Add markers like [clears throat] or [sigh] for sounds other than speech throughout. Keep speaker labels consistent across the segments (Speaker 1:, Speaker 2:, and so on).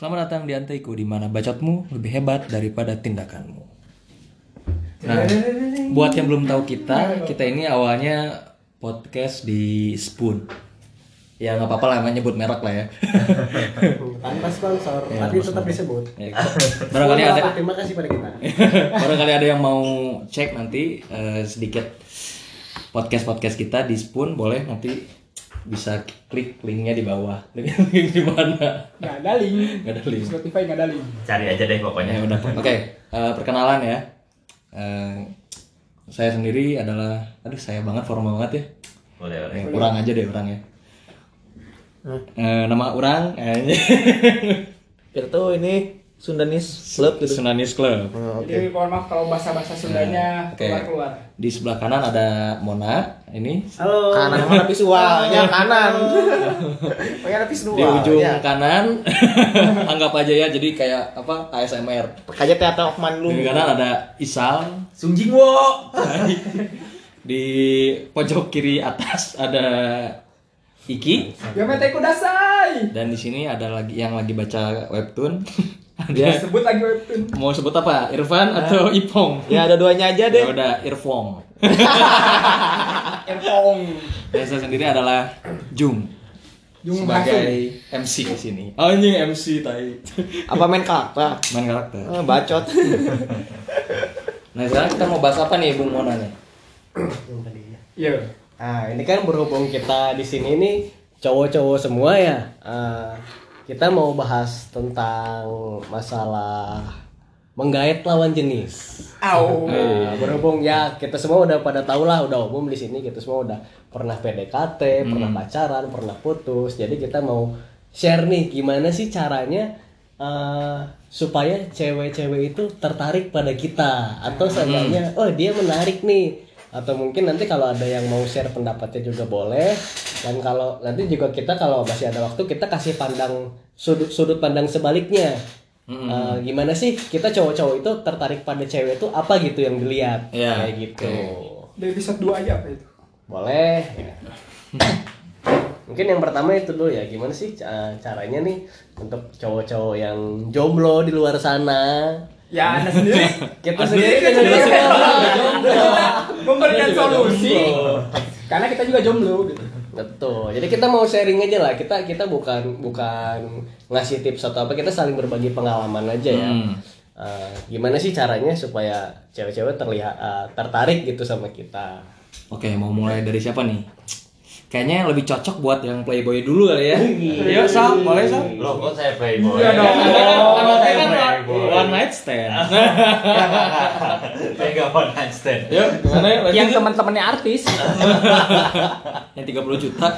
Speaker 1: Selamat datang di Antaiku di mana bacotmu lebih hebat daripada tindakanmu. Nah, buat yang belum tahu kita, kita ini awalnya podcast di Spoon. Ya nggak apa-apa lah emang nyebut merek lah ya. [laughs]
Speaker 2: tanpa sponsor tapi tetap disebut
Speaker 1: Ya, Barangkali ada
Speaker 2: terima kasih pada kita [laughs]
Speaker 1: barangkali ada yang mau cek nanti eh, sedikit podcast podcast kita di Spoon boleh nanti bisa klik linknya di bawah. [laughs] Link di mana?
Speaker 3: Nggak ada link.
Speaker 1: Nggak ada link.
Speaker 3: Spotify nggak ada link.
Speaker 4: Cari aja deh pokoknya.
Speaker 1: Ya udah. [laughs] Oke, eh, perkenalan ya. Eh, saya sendiri adalah, aduh saya banget formal banget ya.
Speaker 4: Boleh, boleh.
Speaker 1: Eh, kurang aja deh orang ya. Eh, nama orang, eh, [laughs]
Speaker 5: Itu ini Sundanis Club gitu.
Speaker 1: Sunanis Club.
Speaker 3: Jadi mohon maaf kalau bahasa-bahasa Sundanya
Speaker 1: Oke.
Speaker 3: keluar-keluar.
Speaker 1: Di sebelah kanan ada Mona, ini
Speaker 2: halo
Speaker 5: Kanan mana visualnya kanan.
Speaker 2: pengen habis
Speaker 1: di ujung kanan. [laughs] Anggap aja ya, jadi kayak apa ASMR.
Speaker 5: Kayak teater of man lu.
Speaker 1: Di kanan ada Isal,
Speaker 4: Sung Jing Wo. [laughs]
Speaker 1: di pojok kiri atas ada Iki,
Speaker 3: Yomete Kudasai.
Speaker 1: dan di sini ada lagi yang lagi baca webtoon. [laughs] [laughs]
Speaker 5: Ya.
Speaker 3: Sebut lagi webtoon.
Speaker 1: mau sebut apa? Irfan atau Ipong?
Speaker 5: Ya ada duanya aja
Speaker 1: Ya
Speaker 5: deh.
Speaker 1: udah Irfong. [laughs]
Speaker 3: Erpong.
Speaker 1: Dan saya sendiri adalah Jung
Speaker 3: Jung
Speaker 1: sebagai MC di sini. Oh ini MC tai. [laughs]
Speaker 5: Apa main karakter?
Speaker 1: Main karakter.
Speaker 5: Ah, bacot.
Speaker 1: Nah sekarang kita mau bahas apa nih Bung Mona nih?
Speaker 3: Iya.
Speaker 2: nah ini kan berhubung kita di sini nih cowok-cowok semua ya Eh, kita mau bahas tentang masalah menggait lawan jenis.
Speaker 3: Au. [laughs]
Speaker 2: Nah, berhubung ya kita semua udah pada tahu lah udah umum di sini kita semua udah pernah PDKT, pernah pacaran, pernah putus. Jadi kita mau share nih gimana sih caranya eh, supaya cewek-cewek itu tertarik pada kita? Atau seenggaknya oh dia menarik nih. Atau mungkin nanti kalau ada yang mau share pendapatnya juga boleh dan kalau nanti juga kita kalau masih ada waktu kita kasih pandang sudut sudut pandang sebaliknya Eh, gimana sih kita cowok-cowok itu tertarik pada cewek itu apa gitu yang dilihat
Speaker 1: Iya,
Speaker 2: kayak gitu
Speaker 3: Dari episode 2 aja apa itu?
Speaker 2: boleh ya. [laughs] mungkin yang pertama itu dulu ya gimana sih ca- caranya nih untuk cowok-cowok yang jomblo di luar sana
Speaker 3: Ya, Anda sendiri. [laughs]
Speaker 2: kita sendiri kan [laughs] jomblo.
Speaker 3: memberikan solusi. Karena kita juga jomblo gitu.
Speaker 2: Betul. Jadi kita mau sharing aja lah. Kita kita bukan bukan ngasih tips atau apa. Kita saling berbagi pengalaman aja ya.
Speaker 1: Hmm.
Speaker 2: Eh, gimana sih caranya supaya cewek-cewek terlihat eh, tertarik gitu sama kita?
Speaker 1: Oke mau mulai dari siapa nih? Kayaknya yang lebih cocok buat yang playboy dulu kali ya. Yuk Sal, boleh Sal?
Speaker 4: Loh, kok saya playboy?
Speaker 3: Iya dong.
Speaker 1: Anda
Speaker 4: saya
Speaker 1: kan
Speaker 4: playboy.
Speaker 1: one night stand.
Speaker 4: Saya nggak one night stand.
Speaker 1: Yuk, ya?
Speaker 3: Yang teman-temannya artis. [laughs]
Speaker 1: yang 30 juta. [laughs]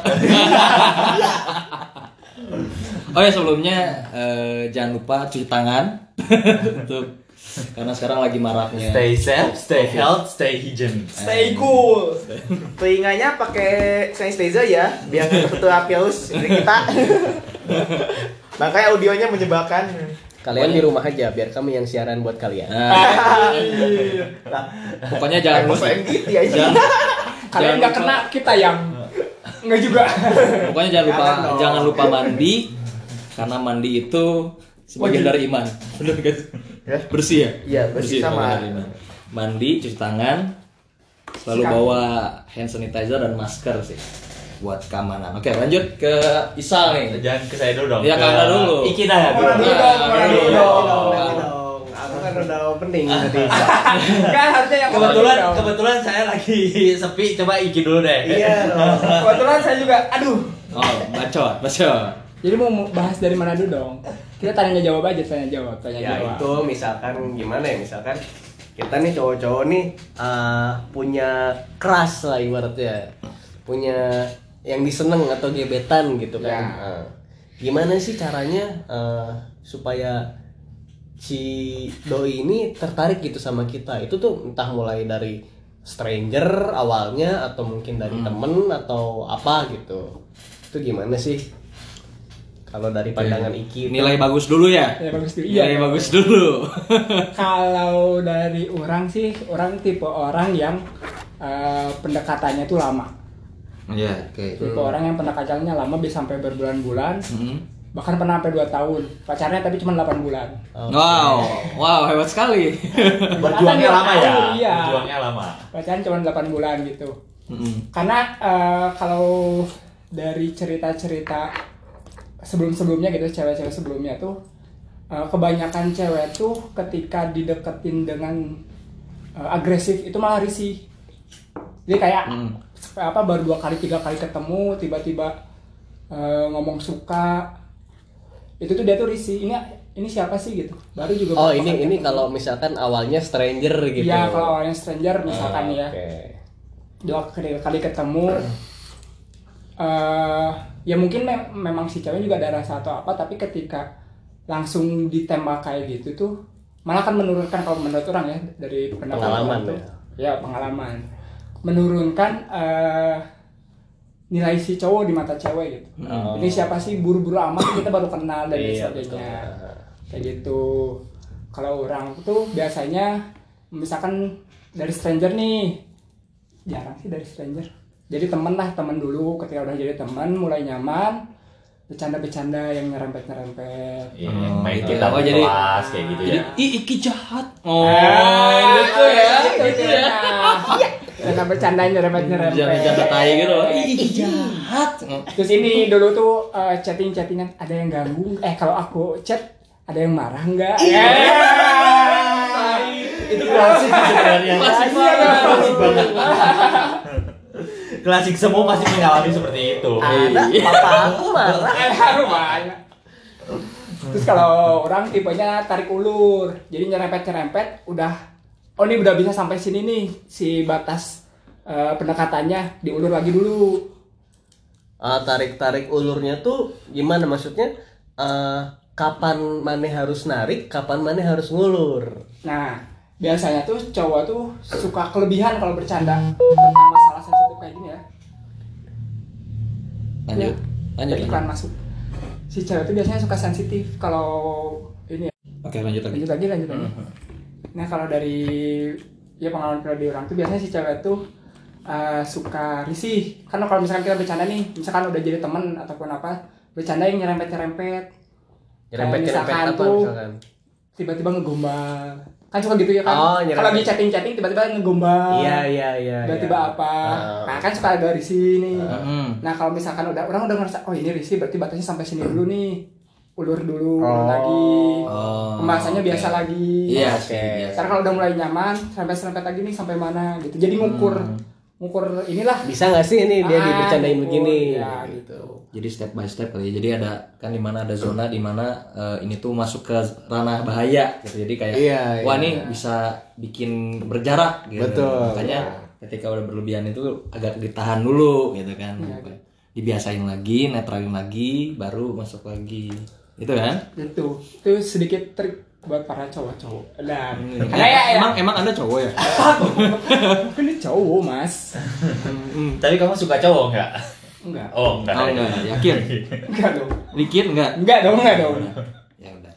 Speaker 1: oh ya sebelumnya eh, jangan lupa cuci tangan. [laughs] Tuh. [laughs] Karena sekarang lagi maraknya.
Speaker 4: Stay safe, stay health, stay hygiene.
Speaker 3: Stay cool.
Speaker 5: Telinganya pakai sanitizer ya, biar nggak haus dari kita. [laughs] Makanya audionya menyebalkan.
Speaker 2: kalian di rumah aja biar kami yang siaran buat kalian [laughs]
Speaker 1: Nah, pokoknya jangan
Speaker 5: gitu ya.
Speaker 1: jangan,
Speaker 3: Kalian nggak
Speaker 1: lupa-
Speaker 3: kena kita yang nggak juga.
Speaker 1: Pokoknya jangan lupa
Speaker 5: Jangan
Speaker 1: lupa mandi karena mandi itu sebagian dari iman. Benar guys?
Speaker 5: Ya.
Speaker 1: Bersih ya?
Speaker 5: Iya, bersih sama.
Speaker 1: sebagian dari iman. Mandi, cuci tangan, selalu bawa hand sanitizer dan masker sih buat keamanan. Oke, lanjut ke Isal nih.
Speaker 4: Jangan ke saya dulu dong.
Speaker 1: Iya, ke Anda dulu.
Speaker 4: Iki dah ya dulu.
Speaker 3: Orang dulu dong, orang dulu
Speaker 1: Iya.
Speaker 3: dong.
Speaker 2: aku kan udah opening tadi [laughs]
Speaker 3: Kan harusnya yang
Speaker 4: Kebetulan kebetulan saya lagi [laughs] sepi, coba Iki dulu deh.
Speaker 2: iya [laughs]
Speaker 3: Kebetulan saya juga, aduh.
Speaker 1: Oh, bacot, bacot.
Speaker 3: Jadi mau bahas dari mana dulu dong? Kita tanya jawab aja, tanya jawab, tanya
Speaker 2: ya
Speaker 3: jawab.
Speaker 2: itu misalkan gimana ya? Misalkan kita nih cowok-cowok nih eh, punya crush lah ibaratnya. Punya yang diseneng atau gebetan gitu kan.
Speaker 3: Ya.
Speaker 2: Eh, gimana sih caranya eh, supaya si doi ini tertarik gitu sama kita? Itu tuh entah mulai dari stranger awalnya atau mungkin dari temen atau apa gitu. Itu gimana sih kalau dari pandangan Iki itu-
Speaker 1: Nilai bagus dulu ya.
Speaker 3: Ya bagus dulu.
Speaker 1: Nilai
Speaker 3: Iya.
Speaker 1: bagus dulu. [laughs]
Speaker 3: Kalau dari orang sih, orang tipe orang yang eh, pendekatannya tuh lama.
Speaker 1: Iya, oke.
Speaker 3: Tipe orang yang pendekatannya lama bisa sampai berbulan-bulan.
Speaker 1: Hmm.
Speaker 3: bahkan pernah sampai 2 tahun pacarnya tapi cuma 8 bulan
Speaker 1: Wow, wow hebat sekali.
Speaker 4: Berjuangnya lama ya.
Speaker 3: iya.
Speaker 4: Berjuangnya lama.
Speaker 3: pacaran cuma 8 bulan gitu
Speaker 1: Mm-mm.
Speaker 3: karena eh, kalau dari cerita-cerita sebelum-sebelumnya gitu cewek-cewek sebelumnya tuh eh, kebanyakan cewek tuh ketika dideketin dengan eh, agresif itu malah risih jadi kayak
Speaker 1: Hmm.
Speaker 3: apa baru dua kali tiga kali ketemu tiba-tiba eh, ngomong suka itu tuh dia tuh risih ini ini siapa sih gitu baru juga
Speaker 2: Oh ini ini kalau misalkan awalnya stranger gitu.
Speaker 3: Iya kalau awalnya stranger misalkan
Speaker 2: Ah,
Speaker 3: ya
Speaker 2: Oke.
Speaker 3: dua kali, kali ketemu [clears throat] eh ya mungkin me- memang si cewek juga ada rasa atau apa tapi ketika langsung ditembak kayak gitu tuh malah kan menurunkan kalau menurut orang ya dari pendapat
Speaker 2: Pengalaman
Speaker 3: tuh,
Speaker 2: ya.
Speaker 3: ya pengalaman. Menurunkan eh, nilai si cowok di mata cewek gitu.
Speaker 2: Oh.
Speaker 3: ini siapa sih? Buru-buru amat kita baru kenal dan
Speaker 2: Iya,
Speaker 3: sebagainya. kayak gitu. Kalau orang tuh biasanya misalkan dari stranger nih. Jarang sih dari stranger jadi temen lah temen dulu ketika udah jadi teman mulai nyaman bercanda-bercanda yang nyerempet-nyerempet
Speaker 4: Iya, yang main
Speaker 1: gitu
Speaker 4: kita
Speaker 1: ya. Oh, jadi-
Speaker 4: kelas kayak gitu
Speaker 1: Jadi
Speaker 4: ya.
Speaker 1: ih Iki jahat. Oh,
Speaker 3: Ah,
Speaker 1: gitu ya.
Speaker 3: gitu ya bercanda bercanda nyerempet-nyerempet
Speaker 1: Jangan-jangan tai gitu. Ih Iki jahat.
Speaker 3: terus ini dulu tuh eh, chatting-chattingan ada yang ganggu eh kalau aku chat ada yang marah nggak
Speaker 1: Iya.
Speaker 4: Itu klasik sebenarnya.
Speaker 1: Klasik
Speaker 4: Klasik banget. [laughs] Klasik semua pasti mengalami seperti itu.
Speaker 2: Ada papa aku marah.
Speaker 3: Aduh, banyak. Terus kalau orang tipenya tarik ulur, jadi nyerempet-nyerempet udah oh ini udah bisa sampai sini nih si batas eh, pendekatannya diulur lagi dulu.
Speaker 2: Ah, tarik-tarik ulurnya tuh gimana maksudnya? Eh, kapan maneh harus narik, kapan maneh harus ngulur.
Speaker 3: Nah, biasanya tuh cowok tuh suka kelebihan kalau bercanda tentang masalah sensitif kayak gini ya.
Speaker 1: Lanjut. Lanjut.
Speaker 3: iklan masuk. Si cewek tuh biasanya suka sensitif kalau ini ya.
Speaker 1: Oke, lanjut lagi.
Speaker 3: lanjut lagi lanjut lagi nah kalau dari ya pengalaman pribadi orang tuh biasanya si cewek tuh uh, suka risih karena kalau misalkan kita bercanda nih misalkan udah jadi temen ataupun apa bercanda yang nyerempet nyerempet
Speaker 2: Nyerempet-nyerempet
Speaker 3: misalkan
Speaker 2: apa misalkan?
Speaker 3: tiba-tiba ngegombal kan suka gitu ya kan
Speaker 2: Oh,
Speaker 3: kalau lagi chatting chatting tiba-tiba ngegombal
Speaker 2: Iya, iya, iya.
Speaker 3: tiba-tiba
Speaker 2: iya.
Speaker 3: apa
Speaker 2: Ah.
Speaker 3: nah kan suka agak risih nih
Speaker 1: Mm-mm.
Speaker 3: nah kalau misalkan udah orang udah ngerasa oh ini risih berarti batasnya sampai sini dulu nih ulur dulu
Speaker 2: Oh.
Speaker 3: lagi
Speaker 1: Oh,
Speaker 3: pembahasannya
Speaker 1: oke.
Speaker 3: biasa lagi
Speaker 1: Iya,
Speaker 2: Oke.
Speaker 1: sih, biasa.
Speaker 3: Ntar kalau udah mulai nyaman, serempet-serempet lagi nih sampai mana gitu. Jadi ngukur, ngukur inilah.
Speaker 2: Bisa nggak sih ini dia
Speaker 3: Ah,
Speaker 2: dibercandain
Speaker 3: ngukur,
Speaker 2: begini?
Speaker 3: Ya gitu.
Speaker 1: Jadi step by step kali ya. Jadi ada kan di mana ada zona di mana eh, ini tuh masuk ke ranah bahaya gitu. Jadi kayak
Speaker 2: Iya,
Speaker 1: wah
Speaker 2: iya.
Speaker 1: nih bisa bikin berjarak gitu.
Speaker 2: Betul.
Speaker 1: Makanya ketika udah berlebihan itu agak ditahan dulu gitu kan.
Speaker 3: Iya,
Speaker 1: Dibiasain lagi, netralin lagi, baru masuk lagi. Gitu kan?
Speaker 3: Gitu. Itu sedikit trik buat para cowok-cowok. Dan
Speaker 1: Hmm.
Speaker 3: karena ya, ya
Speaker 1: emang emang anda cowok ya?
Speaker 3: mungkin ini cowok mas. [laughs]
Speaker 4: Tapi kamu suka cowok nggak?
Speaker 3: Enggak.
Speaker 4: Oh enggak.
Speaker 1: Oh enggak, yakin? [laughs]
Speaker 3: Enggak dong.
Speaker 1: Dikit enggak?
Speaker 3: Enggak dong, enggak dong.
Speaker 1: Ya udah.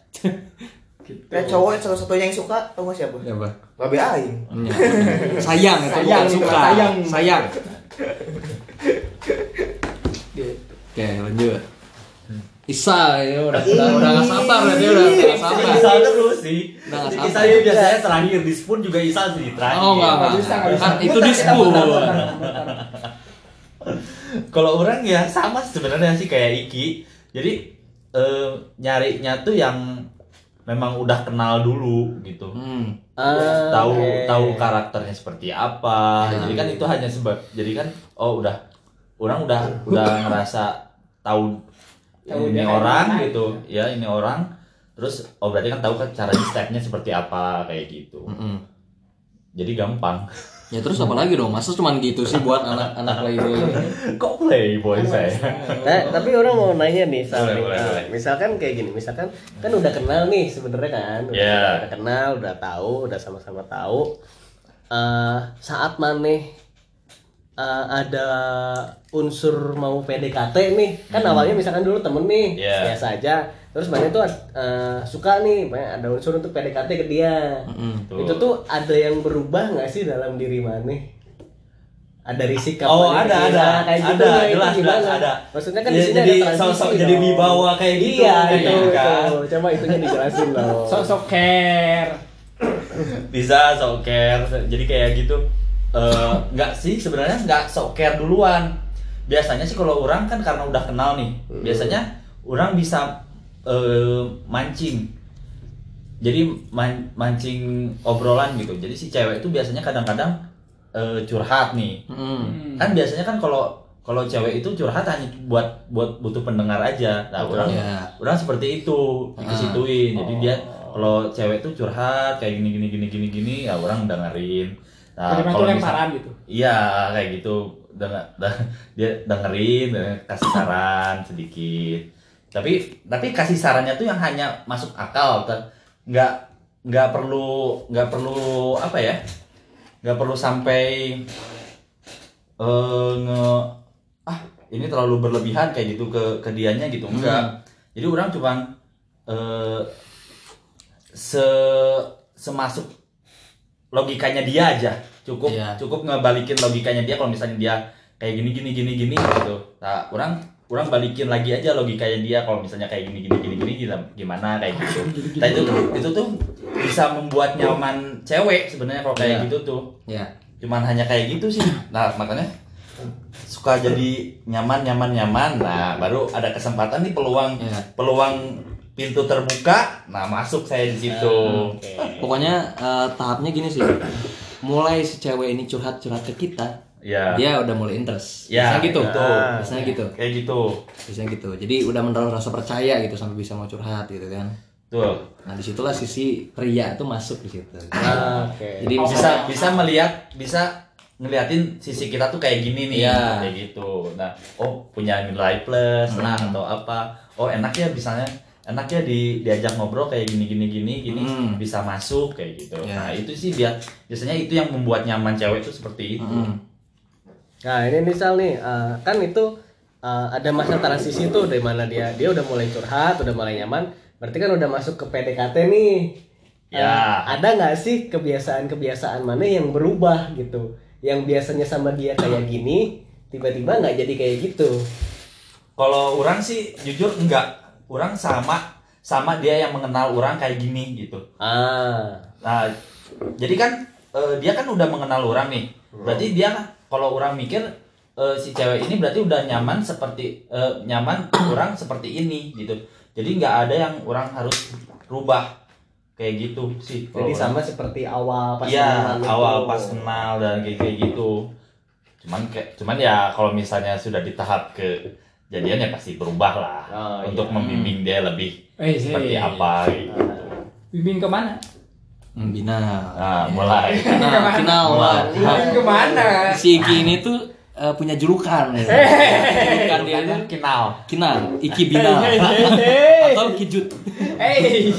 Speaker 5: Ya cowok yang salah satunya yang suka, tau gak siapa?
Speaker 1: Ya apa?
Speaker 5: Babe Aing.
Speaker 1: Ya. Sayang itu
Speaker 3: Sayang,
Speaker 1: bukan suka.
Speaker 3: sayang.
Speaker 1: Sayang.
Speaker 3: Gitu.
Speaker 1: Oke, lanjut. Isa, ini udah udah udah nggak sabar berarti udah nggak sabar.
Speaker 4: Isal terus sih.
Speaker 1: Udah nggak sabar.
Speaker 4: Isal itu biasanya terakhir di spoon juga Isal sih terakhir.
Speaker 1: Oh
Speaker 3: Nggak nggak.
Speaker 1: Kan itu
Speaker 3: Muter,
Speaker 1: disput.
Speaker 4: Kalau orang ya sama sebenarnya sih kayak Iki. Jadi eh, nyarinya tuh yang memang udah kenal dulu gitu.
Speaker 1: Hmm.
Speaker 2: Ah,
Speaker 4: tahu
Speaker 2: oke.
Speaker 4: tahu karakternya seperti apa.
Speaker 1: Ya.
Speaker 4: Jadi kan itu hanya sebab. Jadi kan oh udah orang udah udah [laughs] ngerasa tahu ini orang gitu. Ya ini orang. Terus oh berarti kan tahu kan caranya stepnya seperti apa kayak gitu.
Speaker 1: Mm-mm.
Speaker 4: Jadi gampang. [laughs]
Speaker 1: Ya terus apa lagi dong? Masa cuma gitu sih buat anak-anak playboy ini?
Speaker 4: Kok playboy saya?
Speaker 2: Nah, tapi orang mau nanya nih, Sal,
Speaker 4: Boleh,
Speaker 2: nih.
Speaker 4: boleh,
Speaker 2: Eh,
Speaker 4: boleh.
Speaker 2: misalkan kayak gini, misalkan kan udah kenal nih sebenarnya kan, udah,
Speaker 4: Iya.
Speaker 2: udah kenal, udah tahu, udah sama-sama tahu. Eh, saat maneh eh, ada unsur mau PDKT nih, kan awalnya misalkan dulu temen nih,
Speaker 4: Hmm. Iya.
Speaker 2: biasa aja. Terus maneh tuh eh, suka nih, banyak ada unsur untuk PDKT ke dia.
Speaker 4: Tuh.
Speaker 2: Itu tuh ada yang berubah nggak sih dalam diri maneh? ada risik
Speaker 4: Oh,
Speaker 2: kapan
Speaker 4: ada, ada.
Speaker 2: nah, kayak gitu
Speaker 4: Ada,
Speaker 2: nah, itu
Speaker 4: jelas,
Speaker 2: gimana?
Speaker 4: jelas, ada.
Speaker 2: maksudnya kan
Speaker 4: Ya,
Speaker 2: di sini
Speaker 4: jadi
Speaker 2: ada transisi
Speaker 4: sosok
Speaker 2: dong.
Speaker 4: jadi wibawa kayak gitu,
Speaker 2: iya
Speaker 4: kayak
Speaker 2: itu,
Speaker 4: gitu kan.
Speaker 2: itu. coba itunya dijelasin loh
Speaker 3: Sosok care.
Speaker 4: bisa sok care jadi kayak gitu Eh, nggak sih sebenarnya nggak sok care duluan. Biasanya sih kalau orang kan karena udah kenal nih biasanya orang bisa eh, mancing. Jadi man- mancing obrolan gitu. Jadi si cewek itu biasanya kadang-kadang eh, curhat nih.
Speaker 1: Hmm.
Speaker 4: kan biasanya kan kalau kalau cewek itu curhat hanya buat buat butuh pendengar aja. Nah orang
Speaker 1: Iya.
Speaker 4: orang seperti itu dikesituin jadi dia kalau cewek itu curhat kayak gini gini gini gini gini ya orang dengerin nah kalau
Speaker 3: lemparan gitu.
Speaker 4: iya kayak gitu. Denger- de- [laughs] dia dengerin kasih saran sedikit. Tapi tapi kasih sarannya tuh yang hanya masuk akal nggak nggak perlu nggak perlu apa ya? Nggak perlu sampai eh nge ah ini terlalu berlebihan kayak gitu ke ke dianya gitu enggak. Jadi orang cuman eh se semasuk logikanya dia aja cukup
Speaker 1: Iya.
Speaker 4: cukup ngebalikin logikanya dia kalau misalnya dia kayak gini gini gini gini gitu nah orang orang balikin lagi aja logikanya dia kalau misalnya kayak gini gini gini gini gimana kayak gitu [laughs] nah itu tuh itu tuh bisa membuat nyaman cewek sebenarnya kalau kayak
Speaker 1: Iya.
Speaker 4: gitu tuh
Speaker 1: Ya.
Speaker 4: cuman hanya kayak gitu sih nah makanya suka jadi nyaman nyaman nyaman nah baru ada kesempatan nih peluang
Speaker 1: Iya.
Speaker 4: peluang pintu terbuka nah masuk saya di situ
Speaker 1: Pokoknya eh, tahapnya gini sih. Mulai si cewek ini curhat-curhat ke kita,
Speaker 4: ya
Speaker 1: dia udah mulai interest.
Speaker 4: Ya,
Speaker 1: Biasanya gitu.
Speaker 4: itu.
Speaker 1: Biasanya gitu.
Speaker 4: kayak gitu
Speaker 1: Biasanya gitu. Jadi udah menaruh rasa percaya gitu sampai bisa mau curhat gitu kan.
Speaker 4: tuh
Speaker 1: Nah di situlah sisi pria tuh masuk di situ.
Speaker 2: Ah, oke
Speaker 1: Jadi
Speaker 4: bisa
Speaker 1: misalnya
Speaker 4: bisa melihat bisa ngeliatin sisi kita tuh kayak gini nih
Speaker 1: Iya.
Speaker 4: kayak gitu nah oh punya nilai plus nah
Speaker 1: Hmm.
Speaker 4: atau apa oh enak ya misalnya enak ya di diajak ngobrol kayak gini gini gini gini
Speaker 1: Hmm.
Speaker 4: bisa masuk kayak gitu
Speaker 1: Iya.
Speaker 4: nah itu sih biar biasanya itu yang membuat nyaman cewek itu seperti itu
Speaker 1: Mm.
Speaker 2: Nah ini misal nih, eh, kan itu eh, ada masa transisi tuh dari mana dia dia udah mulai curhat, udah mulai nyaman, berarti kan udah masuk ke PDKT nih. Eh,
Speaker 4: Ya.
Speaker 2: ada nggak sih kebiasaan-kebiasaan mana yang berubah gitu? Yang biasanya sama dia kayak gini, tiba-tiba nggak jadi kayak gitu.
Speaker 4: kalau orang sih jujur enggak orang sama sama dia yang mengenal orang kayak gini gitu
Speaker 2: Ah,
Speaker 4: Nah, jadi kan eh, dia kan udah mengenal orang nih. Berarti dia kalau orang mikir eh, si cewek ini berarti udah nyaman seperti eh, nyaman [clears throat] orang seperti ini gitu. Jadi nggak ada yang orang harus rubah kayak gitu sih.
Speaker 2: jadi
Speaker 4: orang.
Speaker 2: sama seperti awal pas
Speaker 4: Iya,
Speaker 2: kenalan itu.
Speaker 4: awal pas kenal dan kayak kayak gitu. Cuman kayak cuman ya kalau misalnya sudah di tahap ke jadian ya pasti berubah lah
Speaker 2: Oh,
Speaker 4: untuk
Speaker 2: iya.
Speaker 4: membimbing dia lebih
Speaker 3: Eh,
Speaker 4: seperti
Speaker 3: eh.
Speaker 4: apa gitu.
Speaker 3: Bimbing ke mana?
Speaker 1: Membina.
Speaker 4: Nah, mulai.
Speaker 1: Nah, final lah.
Speaker 3: Bimbing ke mana?
Speaker 1: Si Iki ini tuh eh, punya julukan ya. Julukan dia itu
Speaker 4: kenal.
Speaker 1: Kinal, Iki Binal [laughs] atau Kijut.
Speaker 3: Eh,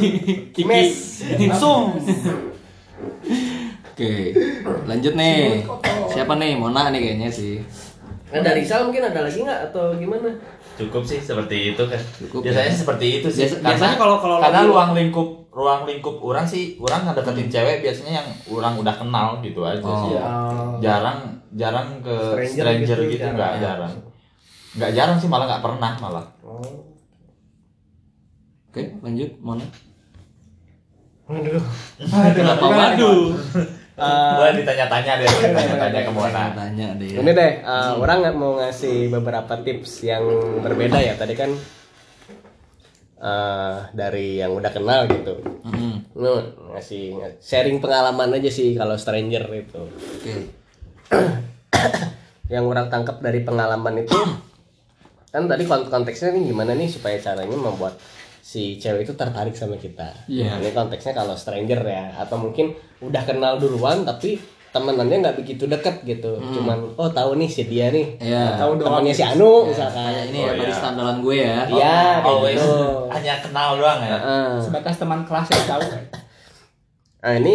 Speaker 2: Mes.
Speaker 1: Sum. Oke, lanjut nih. Siapa nih? Mona nih kayaknya sih.
Speaker 2: Nah, dari Sal mungkin ada lagi nggak atau gimana?
Speaker 4: Cukup sih seperti itu kan.
Speaker 1: Cukup,
Speaker 4: biasanya
Speaker 1: ya.
Speaker 4: seperti itu sih.
Speaker 1: Biasa- biasanya kalau- kalau
Speaker 4: karena
Speaker 1: lagi-
Speaker 4: ruang lingkup ruang lingkup orang sih orang ngedeketin cewek biasanya yang orang udah kenal gitu aja
Speaker 1: Oh.
Speaker 4: sih.
Speaker 2: Oh.
Speaker 4: Jarang jarang ke
Speaker 2: Stranger
Speaker 4: stranger,
Speaker 2: gitu,
Speaker 4: gitu,
Speaker 2: jarang.
Speaker 4: nggak jarang. Nggak jarang sih malah nggak pernah malah.
Speaker 2: Oh.
Speaker 1: Oke, lanjut Mona.
Speaker 2: Aduh. [laughs]
Speaker 1: Kenapa waduh?
Speaker 4: Boleh ditanya-tanya deh, ditanya-tanya ke Mona.
Speaker 1: Tanya deh.
Speaker 2: Ini deh, uh, orang nggak mau ngasih beberapa tips yang berbeda ya. Tadi kan uh, dari yang udah kenal gitu. Lu ngasih sharing pengalaman aja sih kalau stranger itu.
Speaker 1: Oke. [coughs]
Speaker 2: Yang orang tangkap dari pengalaman itu [coughs] kan tadi kont- konteksnya nih gimana nih supaya caranya membuat si cewek itu tertarik sama kita.
Speaker 1: Iya.
Speaker 2: Ini konteksnya kalau stranger ya, atau mungkin udah kenal duluan tapi temenannya nggak begitu deket gitu. Cuman oh tahu nih si dia nih.
Speaker 1: Iya.
Speaker 2: Tahu temannya si Anu misalkan.
Speaker 1: Kayak ini
Speaker 4: Oh,
Speaker 1: ya, tadi
Speaker 4: iya.
Speaker 1: standaran gue ya.
Speaker 2: Iya,
Speaker 4: Always
Speaker 2: gitu.
Speaker 4: hanya kenal doang ya.
Speaker 2: Heeh.
Speaker 3: sebatas teman kelas yang tahu.
Speaker 2: Nah ini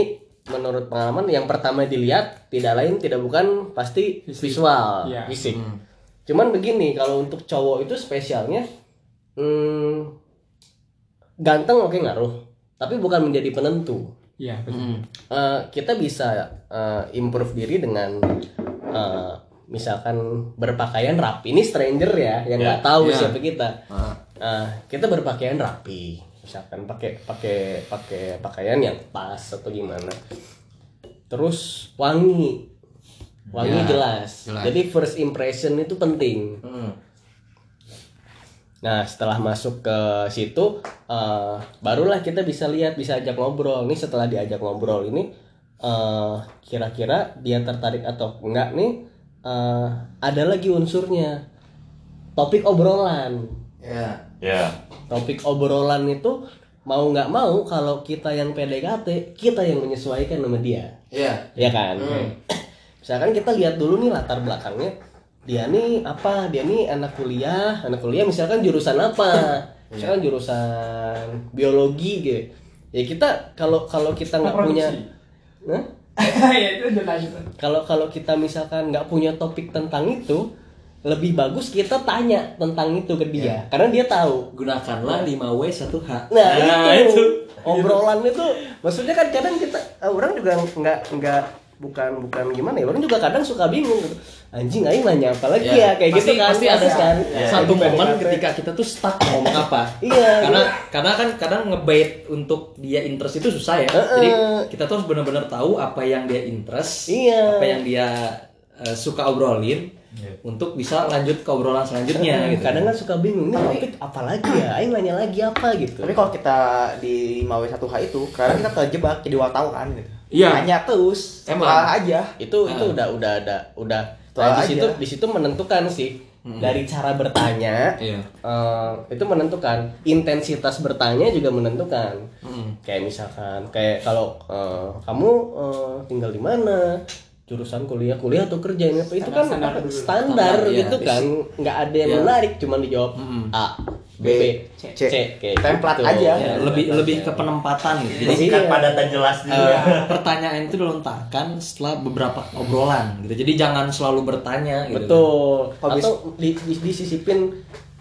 Speaker 2: menurut pengalaman yang pertama dilihat tidak lain tidak bukan pasti
Speaker 3: Fisik.
Speaker 2: visual,
Speaker 3: Iya.
Speaker 2: fisik.
Speaker 1: Hmm.
Speaker 2: Cuman begini kalau untuk cowok itu spesialnya hmm, ganteng oke ngaruh, tapi bukan menjadi penentu.
Speaker 3: Iya, betul.
Speaker 1: Mm.
Speaker 2: Eh, kita bisa eh, improve diri dengan eh, misalkan berpakaian rapi ini stranger ya yang nggak tahu
Speaker 1: Ya.
Speaker 2: siapa kita
Speaker 1: Ah.
Speaker 2: Nah, kita berpakaian rapi misalkan pakai pakai pakai pakaian yang pas atau gimana terus wangi wangi
Speaker 1: Ya,
Speaker 2: jelas.
Speaker 1: jelas.
Speaker 2: jadi first impression itu penting
Speaker 1: Hmm.
Speaker 2: Nah, setelah masuk ke situ, eh, barulah kita bisa lihat, bisa ajak ngobrol. Nih setelah diajak ngobrol ini, eh, kira-kira dia tertarik atau enggak nih? eh, ada lagi unsurnya, topik obrolan.
Speaker 1: Ya.
Speaker 4: Ya.
Speaker 2: Topik obrolan itu mau nggak mau kalau kita yang PDKT, kita yang menyesuaikan sama dia,
Speaker 1: Ya.
Speaker 2: ya kan? [clears throat] Misalkan kita lihat dulu nih latar belakangnya, dia nih apa? Dia nih anak kuliah, anak kuliah misalkan jurusan apa? [laughs] Misalkan jurusan biologi gitu. Ya kita kalau kalau kita nggak punya, [laughs]
Speaker 3: ya itu
Speaker 2: kalau kalau kita misalkan nggak punya topik tentang itu, lebih bagus kita tanya tentang itu ke dia, karena dia tahu.
Speaker 1: Gunakanlah 5W 1H.
Speaker 2: Nah, itu. obrolan itu maksudnya kan kadang kita eh, orang juga nggak nggak bukan bukan gimana ya orang juga kadang suka bingung gitu anjing aing nanya apa lagi ya, kayak
Speaker 1: pasti,
Speaker 2: gitu kan
Speaker 1: pasti ada kan
Speaker 2: Ya,
Speaker 1: satu
Speaker 2: gitu,
Speaker 1: momen
Speaker 2: PDKT.
Speaker 1: ketika kita tuh stuck ngomong apa
Speaker 2: Iya,
Speaker 1: karena
Speaker 2: iya.
Speaker 1: karena kan kadang ngebait untuk dia interest itu susah ya
Speaker 2: Heeh.
Speaker 1: jadi kita tuh harus benar-benar tahu apa yang dia interest
Speaker 2: Iya.
Speaker 1: apa yang dia eh, suka obrolin untuk bisa lanjut ke obrolan selanjutnya gitu
Speaker 2: kadang kan suka bingung ini topik apa lagi ya aing nanya lagi apa gitu
Speaker 5: Tapi kalau kita di 5W1H itu, kadang kita terjebak jadi wartawan gitu.
Speaker 1: Iya.
Speaker 5: Nanya terus,
Speaker 1: Emang.
Speaker 5: aja.
Speaker 2: itu itu udah udah ada udah nah, di situ di situ menentukan sih. Dari cara bertanya eh, itu menentukan. Intensitas bertanya juga menentukan. Kayak misalkan kayak kalau eh, kamu eh, tinggal di mana jurusan kuliah kuliah atau kerja ini apa itu kan
Speaker 3: Standar
Speaker 2: standar,
Speaker 1: Standar, iya.
Speaker 2: gitu kan nggak ada yang
Speaker 1: Iya.
Speaker 2: menarik cuma dijawab A B,
Speaker 5: B,
Speaker 2: C,
Speaker 5: C.
Speaker 2: kayak
Speaker 5: Template
Speaker 2: gitu.
Speaker 5: aja.
Speaker 1: Ya, lebih lebih ke penempatan gitu jadi
Speaker 2: Iya.
Speaker 4: Singkat padat dan jelas dulu.
Speaker 1: eh, pertanyaan itu dilontarkan setelah beberapa obrolan gitu jadi jangan selalu bertanya gitu
Speaker 2: Betul.
Speaker 5: Habis-
Speaker 2: Atau di, di, disisipin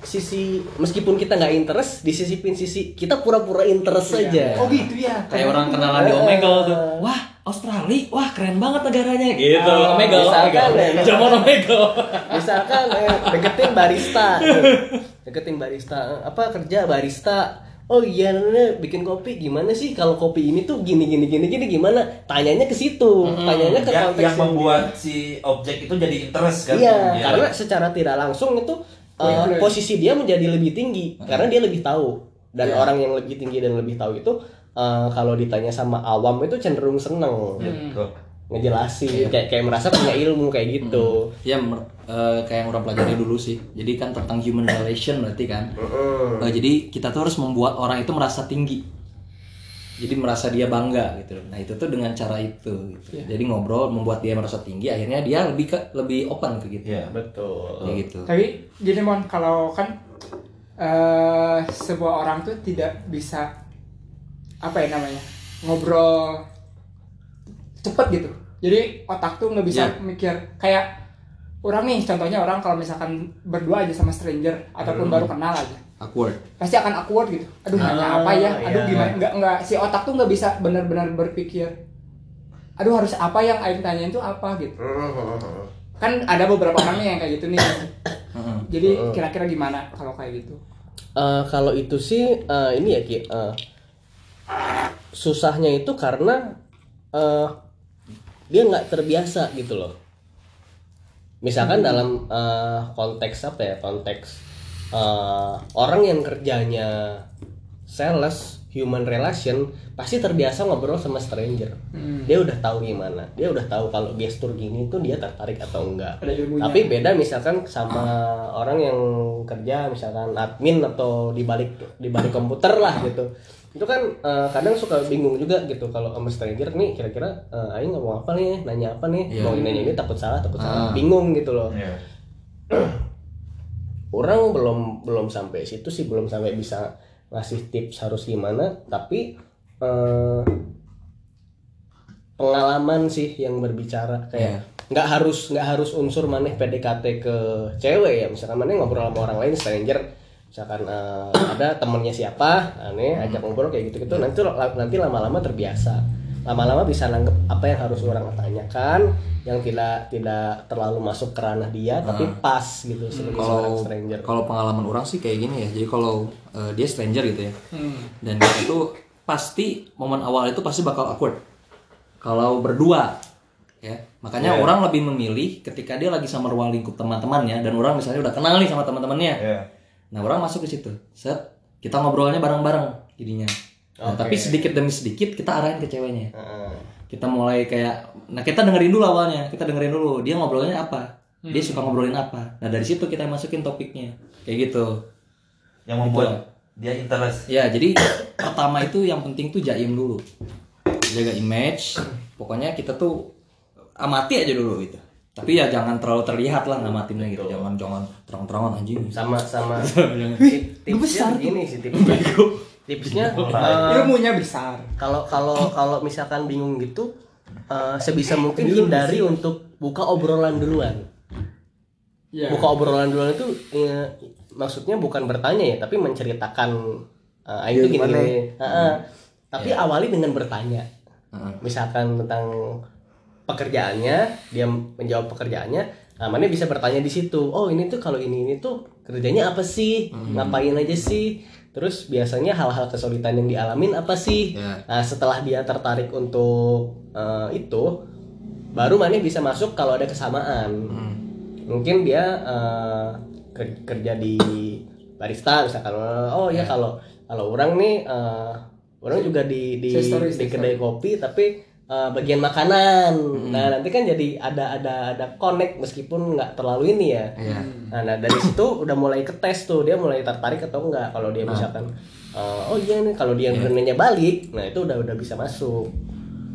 Speaker 2: sisi meskipun kita nggak interest, disisipin sisi kita pura-pura interest saja.
Speaker 5: Oh gitu ya.
Speaker 1: kayak orang kenalan di Omegle tuh wah Australia wah keren banget negaranya gitu Omegle
Speaker 2: misalkan
Speaker 1: Omegle.
Speaker 2: ya.
Speaker 1: zaman Omegle
Speaker 2: Misalkan eh, deketin barista. [laughs] deketin barista. Apa kerja barista? Oh iya, Nana, bikin kopi gimana sih? Kalau kopi ini tuh gini gini gini gini gimana? Tanyanya ke situ. Tanyanya ke
Speaker 4: yang,
Speaker 2: konteks
Speaker 4: yang membuat si objek itu jadi interest kan.
Speaker 2: Iya,
Speaker 4: Ya.
Speaker 2: karena secara tidak langsung itu uh, posisi dia menjadi lebih tinggi karena dia lebih tahu dan orang yang lebih tinggi dan lebih tahu itu uh, kalau ditanya sama awam itu cenderung seneng
Speaker 4: Gitu.
Speaker 2: ngejelasin kayak kayak merasa punya ilmu kayak gitu.
Speaker 1: ya mer- eh, kayak yang orang pelajari dulu sih jadi kan tentang human relation berarti kan Eh, jadi kita tuh harus membuat orang itu merasa tinggi jadi merasa dia bangga gitu nah itu tuh dengan cara itu gitu. jadi ngobrol membuat dia merasa tinggi akhirnya dia lebih ke lebih open ke gitu
Speaker 4: Iya.
Speaker 2: Betul.
Speaker 1: kayak gitu
Speaker 3: tapi gini mon kalau kan eh sebuah orang tuh tidak bisa apa ya namanya ngobrol cepet gitu. Jadi otak tuh nggak bisa
Speaker 1: Iya.
Speaker 3: mikir kayak orang nih contohnya orang kalau misalkan berdua aja sama stranger ataupun baru kenal aja
Speaker 1: awkward.
Speaker 3: pasti akan awkward gitu. Aduh nanya
Speaker 2: Ah,
Speaker 3: apa ya? Aduh
Speaker 2: iya.
Speaker 3: gimana? Nggak nggak si otak tuh nggak bisa benar-benar berpikir aduh harus apa yang Aing tanyain tuh apa? gitu. Kan ada beberapa orang nih yang kayak gitu nih.
Speaker 1: Heeh.
Speaker 3: jadi kira-kira gimana kalau kayak gitu?
Speaker 2: Uh, kalau itu sih uh, ini ya Ki, uh, susahnya itu karena uh, dia nggak terbiasa gitu loh. Misalkan dalam uh, konteks apa ya konteks uh, orang yang kerjanya sales human relation pasti terbiasa ngobrol sama stranger. Dia udah tahu gimana, dia udah tahu kalau gestur gini tuh dia tertarik atau enggak. Tapi beda misalkan sama orang yang kerja misalkan admin atau di balik di balik komputer lah gitu. Itu kan eh, kadang suka bingung juga gitu kalau sama stranger nih kira-kira eh, aing ngomong apa nih, nanya apa nih,
Speaker 1: Iya.
Speaker 2: mau nanya ini takut salah, takut
Speaker 1: Ah.
Speaker 2: salah, bingung gitu loh.
Speaker 4: Iya. [clears throat]
Speaker 2: Orang belum belum sampai situ sih, belum sampai bisa ngasih tips harus gimana, tapi eh, pengalaman sih yang berbicara kayak nggak harus nggak harus unsur maneh PDKT ke cewek ya misalkan maneh ngobrol sama orang lain stranger misalkan eh, ada temennya siapa aneh ajak ngobrol kayak gitu gitu nanti nanti lama-lama terbiasa. Lama-lama bisa nanggep apa yang harus orang tanyakan yang tidak tidak terlalu masuk ke ranah dia tapi pas gitu sebagai seorang
Speaker 1: kalau
Speaker 2: stranger.
Speaker 1: kalau pengalaman orang sih kayak gini ya jadi kalau eh, dia stranger gitu ya
Speaker 3: Hmm.
Speaker 1: dan dia itu pasti momen awal itu pasti bakal awkward. Kalau berdua ya makanya orang lebih memilih ketika dia lagi sama ruang lingkup teman-temannya dan orang misalnya udah kenal nih sama teman-temannya.
Speaker 4: Iya.
Speaker 1: Nah orang masuk ke situ. Set kita ngobrolnya bareng-bareng jadinya. Nah, tapi sedikit demi sedikit kita arahin ke ceweknya.
Speaker 2: Heeh.
Speaker 1: kita mulai kayak nah kita dengerin dulu awalnya. Kita dengerin dulu dia ngobrolnya apa? Dia suka ngobrolin apa? Nah dari situ kita masukin topiknya. Kayak gitu.
Speaker 4: Yang membuat dia interest.
Speaker 1: ya jadi [coughs] pertama itu yang penting tuh jaim dulu. Jaga image. Pokoknya kita tuh amati aja dulu gitu. Tapi ya jangan terlalu terlihat lah ngamatinnya gitu. Jangan jangan terang-terangan anjing.
Speaker 2: Sama sama. Tip- tipsnya begini sih tipsnya. [laughs] Tipsnya eh,
Speaker 3: ilmunya besar.
Speaker 2: kalau kalau kalau misalkan bingung gitu eh, sebisa mungkin hindari untuk buka obrolan duluan.
Speaker 3: Ya
Speaker 2: buka obrolan duluan itu eh, maksudnya bukan bertanya ya tapi menceritakan eh, ah, itu gini,
Speaker 5: gimana?
Speaker 2: gini. Heeh. tapi awali dengan bertanya.
Speaker 1: Heeh.
Speaker 2: misalkan tentang pekerjaannya dia menjawab pekerjaannya nah mana bisa bertanya di situ? Oh ini tuh kalau ini ini tuh kerjanya apa sih? Ngapain aja sih? Terus biasanya hal-hal kesulitan yang dialamin apa sih?
Speaker 1: Ya.
Speaker 2: nah setelah dia tertarik untuk eh, itu baru mana bisa masuk kalau ada kesamaan.
Speaker 1: Hmm.
Speaker 2: mungkin dia eh, ker- kerja di barista misalkan. Oh ya. kalau kalau orang nih eh, orang juga di di,
Speaker 3: story,
Speaker 2: di kedai kopi tapi eh, bagian makanan nah nanti kan jadi ada ada ada connect meskipun nggak terlalu ini ya
Speaker 1: Iya.
Speaker 2: nah, nah, dari situ udah mulai ke tes tuh dia mulai tertarik atau enggak kalau dia misalkan eh, oh iya nih kalau dia nanya balik nah itu udah udah bisa masuk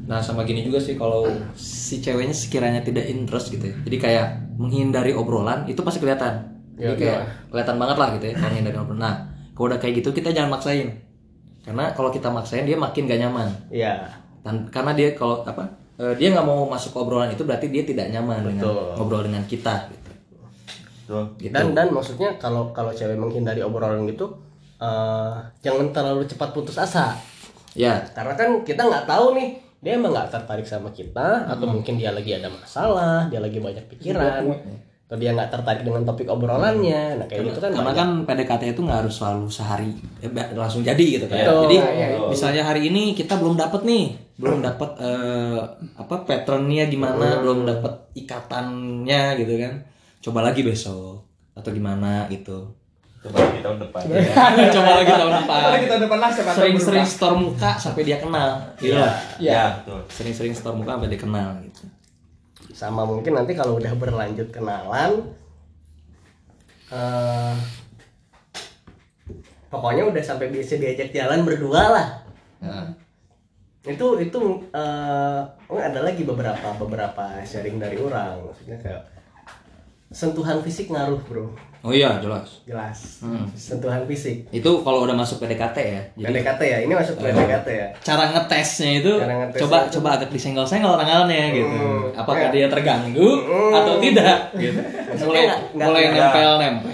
Speaker 1: Nah sama gini juga sih kalau si ceweknya sekiranya tidak interest gitu ya. Jadi kayak menghindari obrolan itu pasti kelihatan. Jadi
Speaker 2: Ya,
Speaker 1: kayak kelihatan banget lah gitu ya kalau menghindari obrolan. Nah kalau udah kayak gitu kita jangan maksain. Karena kalau kita maksain dia makin gak nyaman.
Speaker 2: ya
Speaker 1: Dan karena dia kalau apa eh, dia nggak mau masuk ke obrolan itu berarti dia tidak nyaman dengan
Speaker 2: Betul.
Speaker 1: ngobrol dengan kita gitu. Gitu.
Speaker 2: dan dan maksudnya kalau kalau cewek menghindari obrolan gitu eh, jangan terlalu cepat putus asa
Speaker 1: Ya,
Speaker 2: karena kan kita nggak tahu nih dia emang nggak tertarik sama kita atau mungkin dia lagi ada masalah dia lagi banyak pikiran atau dia nggak tertarik dengan topik obrolannya nah kayak gitu kan
Speaker 1: karena
Speaker 2: banyak.
Speaker 1: kan PDKT itu nggak harus selalu sehari eh, langsung jadi gitu kan.
Speaker 2: Betul.
Speaker 1: Jadi
Speaker 2: Iya,
Speaker 3: iya.
Speaker 1: misalnya hari ini kita belum dapat nih, belum dapat eh, apa patternnya gimana, belum dapat ikatannya gitu kan. Coba lagi besok atau gimana gitu.
Speaker 4: Coba di tahun depan. [laughs]
Speaker 1: Coba lagi tahun depan.
Speaker 3: Kalau kita depan lah
Speaker 1: Sering-sering store muka sampai dia kenal. Gitu.
Speaker 4: Iya. Iya, betul.
Speaker 1: Sering-sering store muka sampai dia kenal gitu.
Speaker 2: Sama mungkin nanti kalau udah berlanjut kenalan eh pokoknya udah sampai bisa diajak jalan berdua lah.
Speaker 1: Nah,
Speaker 2: itu itu eh oh, ada lagi beberapa beberapa sharing dari orang. Maksudnya kayak sentuhan fisik ngaruh bro
Speaker 1: Oh iya jelas.
Speaker 2: jelas
Speaker 1: Hmm.
Speaker 2: sentuhan fisik
Speaker 1: Itu kalau udah masuk PDKT ya. Jadi
Speaker 2: PDKT ya ini masuk PDKT ya
Speaker 1: cara ngetesnya itu
Speaker 2: Cara ngetesnya
Speaker 1: coba
Speaker 2: itu-
Speaker 1: coba agak disenggol-senggol tangannya gitu.
Speaker 2: Hmm.
Speaker 1: Apakah
Speaker 2: Ya.
Speaker 1: dia terganggu atau tidak gitu. [laughs] Mulai
Speaker 2: nggak-
Speaker 1: mulai nempel-nempel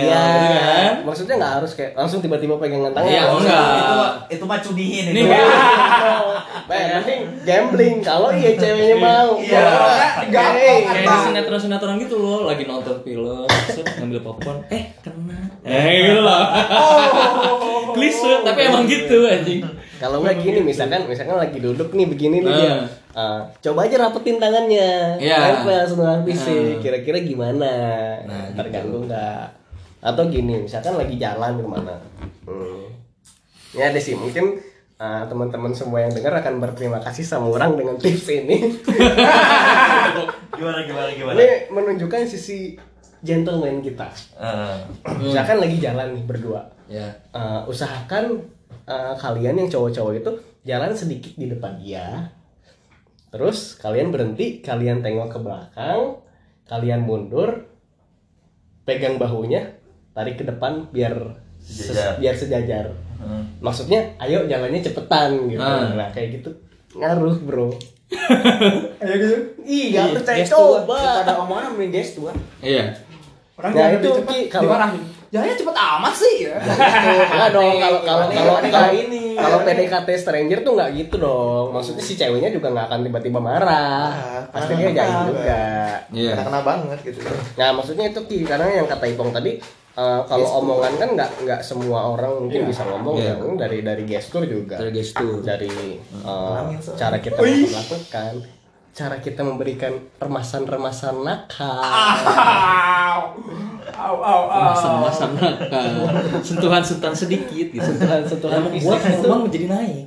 Speaker 2: Iya,
Speaker 1: gitu kan.
Speaker 2: maksudnya nggak harus kayak langsung tiba-tiba pegangan tangan.
Speaker 1: Iya,
Speaker 2: Nggak
Speaker 1: enggak.
Speaker 4: Itu itu mah cudihin
Speaker 1: Ini
Speaker 4: itu. [laughs]
Speaker 2: Ben, penting gambling. Kalau iya ceweknya mau.
Speaker 4: Iya.
Speaker 2: Enggak,
Speaker 1: Kayak sinetron-sinetron gitu loh, lagi nonton film, ngambil popcorn, eh kena. Eh gitu loh. Klise, tapi emang gitu anjing.
Speaker 2: Kalau nggak gini, misalkan misalkan lagi duduk nih begini nih dia. Ah, coba aja rapetin tangannya. Nempel sentuhan fisik. Kira-kira gimana?
Speaker 1: Nah,
Speaker 2: Terganggu nggak? Atau gini, misalkan lagi jalan ke mana? Hmm. Ya ada sih, mungkin ah, teman-teman semua yang dengar akan berterima kasih sama orang dengan tips ini. [laughs] [laughs]
Speaker 4: Gimana gimana gimana?
Speaker 2: Ini menunjukkan sisi gentleman kita.
Speaker 4: Eh,
Speaker 2: Misalkan lagi jalan nih berdua.
Speaker 1: Ya.
Speaker 2: Eh, usahakan eh, kalian yang cowok-cowok itu jalan sedikit di depan dia. Terus kalian berhenti, kalian tengok ke belakang, kalian mundur, pegang bahunya, tarik ke depan biar
Speaker 4: Sejajar.
Speaker 2: biar sejajar.
Speaker 4: eh.
Speaker 2: Maksudnya, ayo jalannya cepetan gitu.
Speaker 1: Ah.
Speaker 2: Nah, kayak gitu ngaruh, Bro.
Speaker 3: Ayo [laughs] gitu.
Speaker 2: Iya, percaya
Speaker 5: Gestur.
Speaker 2: coba.
Speaker 5: Daripada omongan mending gestur.
Speaker 1: Iya.
Speaker 3: Orang
Speaker 2: Nah,
Speaker 3: jalan
Speaker 2: itu, Ki, kalau-
Speaker 3: dimarahin. Jalannya cepet amat sih ya. [laughs]
Speaker 2: Enggak dong, kalau kalau kalau
Speaker 5: Ini
Speaker 2: kalau
Speaker 5: ini.
Speaker 2: kalau PDKT stranger tuh nggak gitu dong. Maksudnya si ceweknya juga nggak akan tiba-tiba marah.
Speaker 5: Ah,
Speaker 2: Pasti
Speaker 5: karena
Speaker 2: dia jahit
Speaker 5: kenal,
Speaker 2: juga.
Speaker 1: Iya.
Speaker 5: Kena kena banget gitu.
Speaker 2: Nah maksudnya itu Ki, karena yang kata Ipong tadi eh, kalau omongan kan nggak nggak semua orang mungkin bisa ngomong
Speaker 1: Iya.
Speaker 2: ya dari dari gestur juga
Speaker 1: Dari gestur.
Speaker 2: dari
Speaker 5: soalnya.
Speaker 2: cara kita melakukan cara kita memberikan remasan-remasan nakal [laughs]
Speaker 3: Au, au, au.
Speaker 1: Masa-masa nakal. [laughs] Sentuhan-sentuhan sedikit gitu.
Speaker 2: sentuhan-sentuhan
Speaker 1: Buat
Speaker 2: fisik itu
Speaker 1: hormon menjadi naik.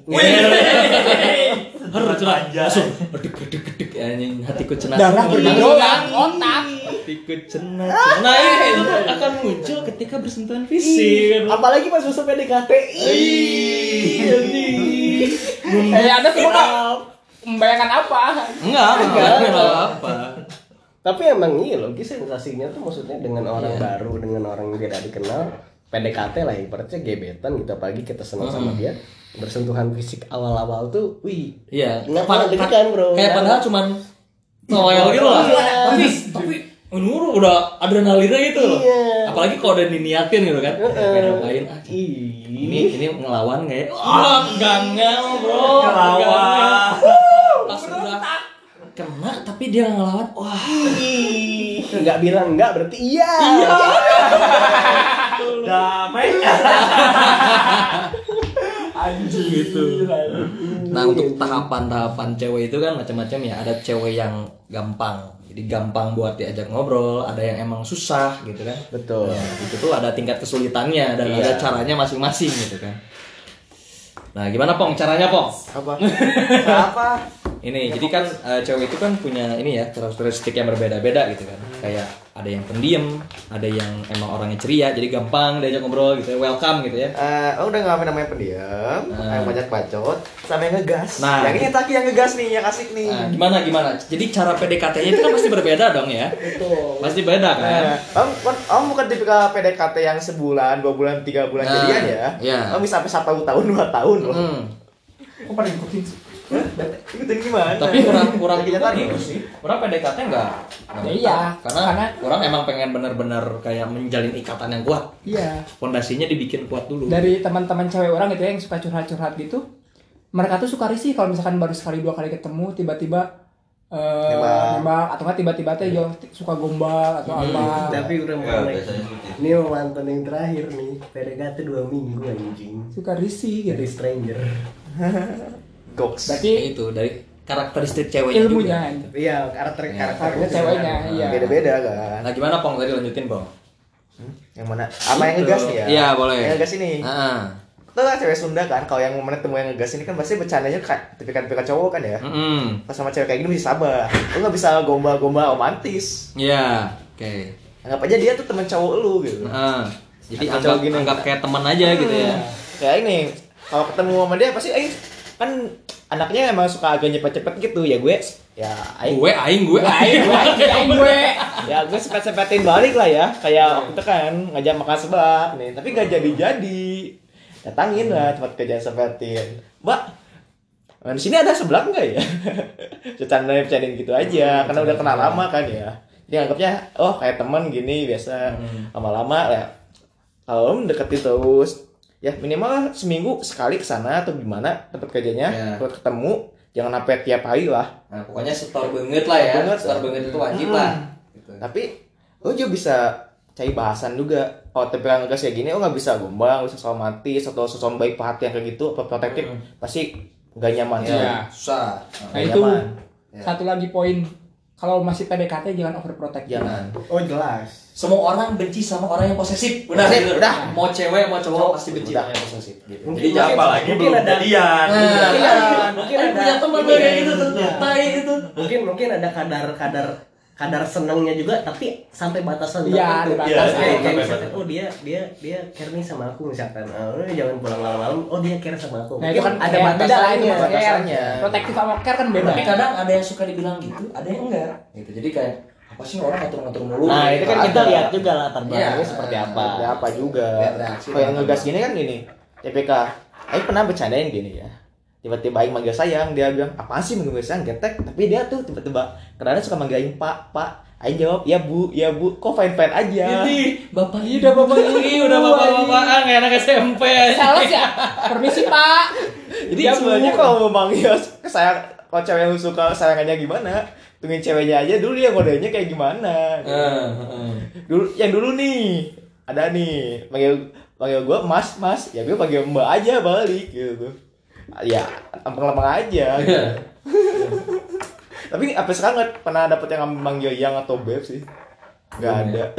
Speaker 1: Harus cenah. Langsung gedek gedek gedek anjing hatiku cenah.
Speaker 3: Darah bergejolak, otak.
Speaker 1: Hatiku cenah. Nah, itu tuh akan muncul ketika bersentuhan fisik.
Speaker 2: apalagi pas masuk PDKT
Speaker 3: Eh, Anda semua membayangkan apa?
Speaker 1: Enggak, enggak, enggak apa.
Speaker 2: tapi emang iya logis sensasinya tuh maksudnya dengan orang baru dengan orang yang tidak dikenal PDKT lah ibaratnya gebetan gitu apalagi kita senang sama dia bersentuhan fisik awal-awal tuh wih
Speaker 1: Iya.
Speaker 2: Nggak
Speaker 1: Pad-
Speaker 2: pernah deg-degan, bro.
Speaker 1: Kayak padahal cuman toel gitu lah.
Speaker 2: Iya.
Speaker 1: Tapi tapi menurut udah adrenalinnya gitu loh.
Speaker 2: Iya.
Speaker 1: Apalagi kalau udah diniatin gitu kan. Kayak ngapain ah, ini ini ngelawan nggak ya? Ah, enggak enggak bro. Ngelawan. Kena tapi dia nggak ngelawan. Wah,
Speaker 2: nggak bilang enggak berarti iya.
Speaker 4: Damai.
Speaker 3: Anjing
Speaker 1: gitu. Nah untuk tahapan-tahapan cewek itu kan macam-macam ya. Ada cewek yang gampang, jadi gampang buat diajak ngobrol. Ada yang emang susah gitu kan.
Speaker 2: Betul.
Speaker 1: Ya, itu tuh ada tingkat kesulitannya dan
Speaker 2: Iya.
Speaker 1: ada caranya masing-masing gitu kan. Nah gimana pong caranya pong?
Speaker 5: Apa? Apa?
Speaker 1: Ini jadi kan eh, cewek itu kan punya ini ya karakteristik yang berbeda-beda gitu kan. Kayak ada yang pendiam, ada yang emang orangnya ceria, jadi gampang diajak ngobrol gitu ya, welcome gitu ya.
Speaker 5: Eh, oh udah ngalamin namanya pendiam,
Speaker 1: Ah.
Speaker 5: yang banyak bacot, sama yang ngegas.
Speaker 1: Nah.
Speaker 5: yang ini Taki yang ngegas nih, yang asik nih.
Speaker 1: Nah, gimana gimana? Jadi cara PDKT-nya itu kan pasti berbeda dong ya. Pasti beda kan?
Speaker 5: Nah, om, om, om bukan tipikal PDKT yang sebulan, dua bulan, tiga bulan
Speaker 1: Nah,
Speaker 5: jadian ya.
Speaker 1: iya.
Speaker 5: Om bisa sampai satu tahun, dua tahun loh.
Speaker 1: Hmm.
Speaker 3: Kok pada ngikutin sih?
Speaker 5: Ikutin gimana?
Speaker 1: Tapi kurang kurang
Speaker 5: nyetar
Speaker 1: nih.
Speaker 5: sih.
Speaker 1: Kurang PDKT enggak?
Speaker 3: Ya iya,
Speaker 1: Karena,
Speaker 3: karena-
Speaker 1: orang emang pengen bener-bener kayak menjalin ikatan yang kuat.
Speaker 3: Iya.
Speaker 1: Pondasinya dibikin kuat dulu.
Speaker 3: Dari teman-teman cewek orang gitu ya yang suka curhat-curhat gitu, mereka tuh suka risih kalau misalkan baru sekali dua kali ketemu tiba-tiba eh
Speaker 5: Nembak.
Speaker 3: nembak atau nggak tiba-tiba teh jo- suka gombal atau apa.
Speaker 2: Tapi udah
Speaker 4: Ya, seperti itu.
Speaker 2: Ini mau mantan yang terakhir nih. PDKT dua minggu anjing.
Speaker 3: Suka risih gitu.
Speaker 2: Jadi stranger. [laughs]
Speaker 5: Goks.
Speaker 3: Berarti
Speaker 1: Ya itu dari karakteristik ceweknya
Speaker 3: ilmunya.
Speaker 1: juga.
Speaker 2: Iya, karakter karakternya
Speaker 3: Karakter ceweknya, iya.
Speaker 5: Beda-beda kan.
Speaker 1: Nah, gimana Pong tadi lanjutin, Pong?
Speaker 5: Yang mana? Sama yang ngegas nih ya.
Speaker 1: Iya, boleh.
Speaker 5: Yang ngegas ini.
Speaker 1: Heeh.
Speaker 5: Tuh kan cewek Sunda kan, kalau yang mana temu yang ngegas ini kan pasti bercandanya kayak tipikal-tipikal cowok kan ya.
Speaker 1: Heeh.
Speaker 5: Pas sama cewek kayak gini bisa sabar. Lu nggak bisa gombal-gombal romantis.
Speaker 1: Iya, oke.
Speaker 5: Anggap aja dia tuh teman cowok lu gitu.
Speaker 1: Heeh. Jadi
Speaker 5: Atau
Speaker 1: anggap
Speaker 5: gini.
Speaker 1: anggap kayak teman aja gitu ya.
Speaker 5: Kayak ini, kalau ketemu sama dia pasti eh kan anaknya emang suka agak cepet-cepet gitu ya gue ya aing.
Speaker 1: Gue aing gue. Aing.
Speaker 3: Aing gue. [laughs]
Speaker 5: ya gue sepet-sepetin balik lah ya kayak waktu itu kan ngajak makan seblak nih tapi gak jadi-jadi. Datangin lah tempat kerjaan sepetin mbak di sini ada seblak nggak ya? [laughs] Bercanda bercandain gitu aja karena udah kenal lama kan ya. Dia anggapnya oh kayak teman gini biasa. Lama-lama ya kalau deketin terus ya minimal seminggu sekali ke sana atau gimana tempat kerjanya
Speaker 1: Ya.
Speaker 5: buat ketemu jangan sampai tiap hari lah
Speaker 1: Nah, pokoknya setor banget lah ya.
Speaker 5: Setor banget.
Speaker 1: Setor banget itu wajib lah. Gitu.
Speaker 5: tapi lo juga bisa cari bahasan juga oh tapi yang ngegas kayak gini oh nggak bisa gombal bisa romantis atau sosok baik perhatian kayak gitu apa protektif pasti nggak nyaman sih
Speaker 3: Iya.
Speaker 1: Susah.
Speaker 3: Nah
Speaker 5: Nggak
Speaker 3: itu
Speaker 5: nyaman.
Speaker 3: satu lagi poin kalau masih PDKT jangan overprotect.
Speaker 5: jangan
Speaker 2: Oh jelas.
Speaker 1: Semua orang benci sama orang yang posesif. Udah,
Speaker 5: Posesif,
Speaker 1: gitu.
Speaker 5: udah.
Speaker 1: Mau cewek mau cowok pasti benci
Speaker 5: Udah.
Speaker 1: sama yang posesif gitu.
Speaker 2: Mungkin-
Speaker 1: Jadi jangan
Speaker 2: mungkin-
Speaker 4: Apalagi
Speaker 2: mungkin
Speaker 4: belum
Speaker 2: ada-
Speaker 4: jadian.
Speaker 1: Nah,
Speaker 2: Mungkin ada- mungkin
Speaker 1: Aing
Speaker 2: ada-
Speaker 1: punya teman kayak
Speaker 2: ya.
Speaker 1: gitu tuh,
Speaker 2: Iya.
Speaker 1: tai itu.
Speaker 2: Mungkin mungkin ada kadar kadar kadar senangnya juga tapi sampai batasan
Speaker 3: Iya,
Speaker 2: tertentu.
Speaker 4: Iya.
Speaker 2: Kayak-
Speaker 4: iya, sampai
Speaker 2: misalkan,
Speaker 4: batas.
Speaker 2: oh dia dia dia care nih sama aku misalkan oh, jangan pulang malam-malam oh dia care sama aku
Speaker 3: Nah itu kan
Speaker 2: ada
Speaker 3: itu
Speaker 5: batasannya.
Speaker 3: batasannya. Protektif sama care kan beda.
Speaker 1: Tapi kadang ada yang suka dibilang gitu, ada yang enggak. Gitu. Jadi kayak apa sih orang ngatur-ngatur mulu?
Speaker 2: nah itu kan kita lihat juga latar belakangnya
Speaker 1: Iya.
Speaker 2: seperti apa
Speaker 5: ya apa juga
Speaker 1: Lihat reaksi
Speaker 5: kalau yang ngegas gini kan gini TPK Aing pernah bercandain gini ya tiba-tiba Aing manggil sayang dia bilang apaan sih manggil sayang getek tapi dia tuh tiba-tiba kadang suka manggil Aing pak pak Aing jawab, "Ya Bu, ya Bu." Kok fine-fine aja.
Speaker 1: Ini bapak
Speaker 3: Iya, udah bapak
Speaker 1: ini [laughs] udah bapak-bapakan kayak anak SMP
Speaker 3: Salah ya. Permisi Pak.
Speaker 5: Jadi
Speaker 3: Ya,
Speaker 5: sebenarnya kalau memang ya [laughs] sayang kalau cewek yang suka sayangannya gimana, tungguin ceweknya aja dulu yang ngodenya kayak gimana.
Speaker 1: Heeh, heeh.
Speaker 5: Dulu yang dulu nih ada nih panggil panggil gue mas mas. Ya gue panggil mbak aja balik gitu. Ya lempeng-lempeng aja gitu. tapi apa sekarang nggak pernah dapet yang manggil yang atau beb sih. Nggak ada. [laughs]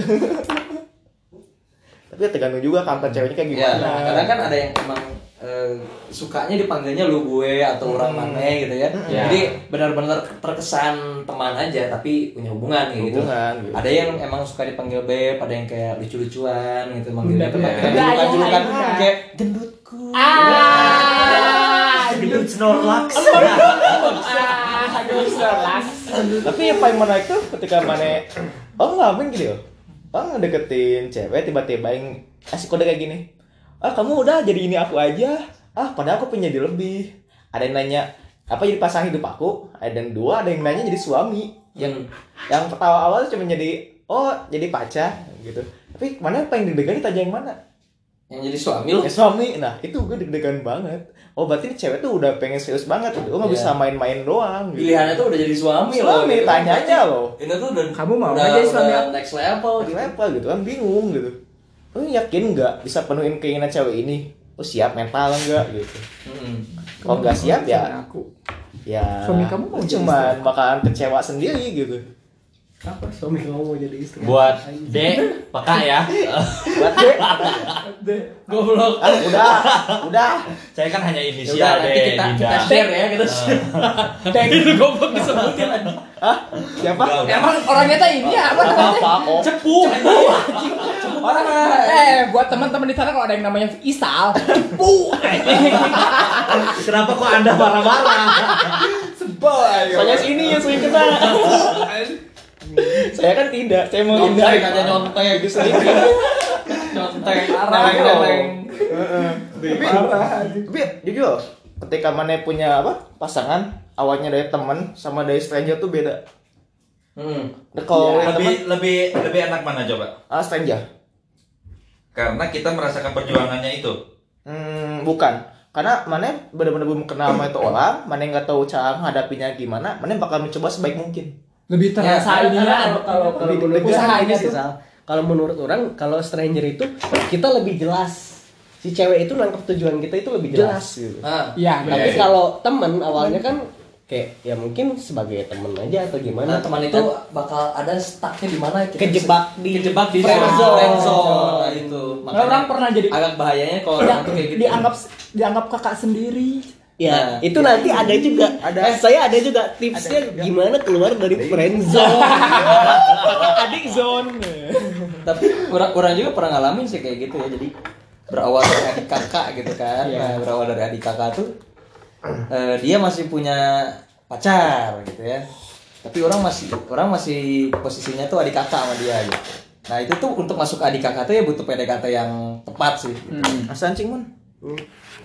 Speaker 5: Tapi ya tergantung juga karakter ceweknya kayak
Speaker 1: Ya,
Speaker 5: gimana.
Speaker 1: kadang kan ada yang emang eh, sukanya dipanggilnya lu gue atau orang
Speaker 5: Hmm.
Speaker 1: mana gitu ya.
Speaker 3: Ya.
Speaker 1: Jadi benar-benar terkesan teman aja tapi punya hubungan gitu.
Speaker 5: Hubungan, gitu.
Speaker 1: Ada yang emang suka dipanggil beb, ada yang kayak lucu-lucuan gitu manggilnya julukan-julukan
Speaker 3: ya, ya.
Speaker 1: kayak gendutku.
Speaker 3: Ah.
Speaker 4: Gendut Snorlax.
Speaker 3: Ah, aduh, salah.
Speaker 5: tapi yang paling menarik tuh ketika mana oh ngapain gitu ya oh ngedeketin cewek tiba-tiba yang kasih kode kayak gini ah kamu udah jadi ini aku aja ah padahal aku punya jadi lebih ada yang nanya apa jadi pasangan hidup aku ada yang dua ada yang nanya jadi suami yang yang pertama awal cuma jadi oh jadi pacar gitu tapi mana paling deg-degan ditanya yang mana
Speaker 1: Yang jadi suami lo.
Speaker 5: ya suami nah itu gue deg-degan banget oh berarti ini cewek tuh udah pengen serius banget gitu. oh nggak
Speaker 1: Iya.
Speaker 5: bisa main-main doang gitu.
Speaker 1: Pilihannya tuh udah jadi suami loh.
Speaker 5: suami
Speaker 1: gitu.
Speaker 5: tanyanya loh
Speaker 1: Ini tuh udah
Speaker 3: Kamu mau
Speaker 1: udah,
Speaker 3: jadi suami
Speaker 1: udah next level
Speaker 5: lagi level gitu kan bingung gitu lu yakin nggak bisa penuhin keinginan cewek ini oh siap mental enggak gitu
Speaker 1: Mm-mm.
Speaker 5: kalau nggak siap ya
Speaker 3: aku.
Speaker 5: ya
Speaker 3: Suami kamu mau
Speaker 5: lu cuman
Speaker 3: istri?
Speaker 5: bakalan kecewa sendiri gitu
Speaker 3: Apa suami kamu mau jadi istri?
Speaker 4: Buat D, peka ya. [laughs]
Speaker 5: buat deh
Speaker 1: Goblok.
Speaker 5: ah, udah udah
Speaker 4: Saya kan hanya
Speaker 1: Ya
Speaker 4: inisial
Speaker 1: udah
Speaker 4: D,
Speaker 1: kita kita share ya kita share. [laughs] itu goblok disebutin aja.
Speaker 5: ah siapa
Speaker 4: Udah, udah.
Speaker 3: Emang orangnya tuh ini apa namanya?
Speaker 5: apa kok
Speaker 1: Cepu. [laughs]
Speaker 3: Orang eh buat teman-teman di sana kalau ada yang namanya Isal, bu,
Speaker 4: Kenapa kok Anda marah-marah?
Speaker 3: sebel.
Speaker 5: soalnya sini yang sering kena saya kan tidak saya mau hindari.
Speaker 1: aja nyontek. Gitu sedikit. Nyontek. Neleng-neleng.
Speaker 5: tapi tapi jujur ketika mana punya apa pasangan awalnya dari teman sama dari stranger tuh beda.
Speaker 1: Hmm.
Speaker 5: Kalau
Speaker 4: lebih
Speaker 5: teman
Speaker 4: lebih lebih enak mana coba?
Speaker 5: ah, stranger
Speaker 4: Karena kita merasakan perjuangannya itu.
Speaker 5: Hmm, bukan. Karena mana benar-benar belum kenal sama itu orang, mana nggak tahu cara menghadapinya gimana, mana bakal mencoba sebaik mungkin.
Speaker 3: Lebih
Speaker 2: Ya,
Speaker 3: terasa
Speaker 2: karena-
Speaker 3: ininya
Speaker 2: karena kalau kalau kalau
Speaker 5: lebih deg-degan
Speaker 2: usaha ini sih Sal. Kalau menurut orang kalau stranger itu kita lebih jelas. Si cewek itu nangkep tujuan kita itu lebih jelas.
Speaker 5: Jelas gitu.
Speaker 1: Nah,
Speaker 3: Iya,
Speaker 2: Tapi kalau temen awalnya kan kayak ya mungkin sebagai temen aja atau
Speaker 1: nah
Speaker 2: gimana.
Speaker 1: teman itu bakal ada stucknya di mana
Speaker 2: Kejebak di-
Speaker 1: kejebak di
Speaker 2: friend
Speaker 1: zone friend zone. Nah, itu
Speaker 3: Nah, orang pernah jadi
Speaker 1: agak bahayanya kalau orang tuh kayak gitu
Speaker 3: dianggap dianggap kakak sendiri.
Speaker 2: Ya,
Speaker 1: Nah,
Speaker 2: itu nanti ada juga.
Speaker 5: Ada.
Speaker 2: Eh, saya ada juga tipsnya gimana keluar dari friend zone. [laughs]
Speaker 5: Adik zone.
Speaker 1: tapi orang orang juga pernah ngalamin sih kayak gitu ya jadi berawal dari adik kakak gitu kan
Speaker 3: Iya.
Speaker 1: nah, berawal dari adik kakak tuh eh, dia masih punya pacar gitu ya tapi orang masih orang masih posisinya tuh adik kakak sama dia gitu nah itu tuh untuk masuk adik kakak tuh ya butuh PDKT yang tepat sih
Speaker 3: Hmm.
Speaker 5: Asan cing mun.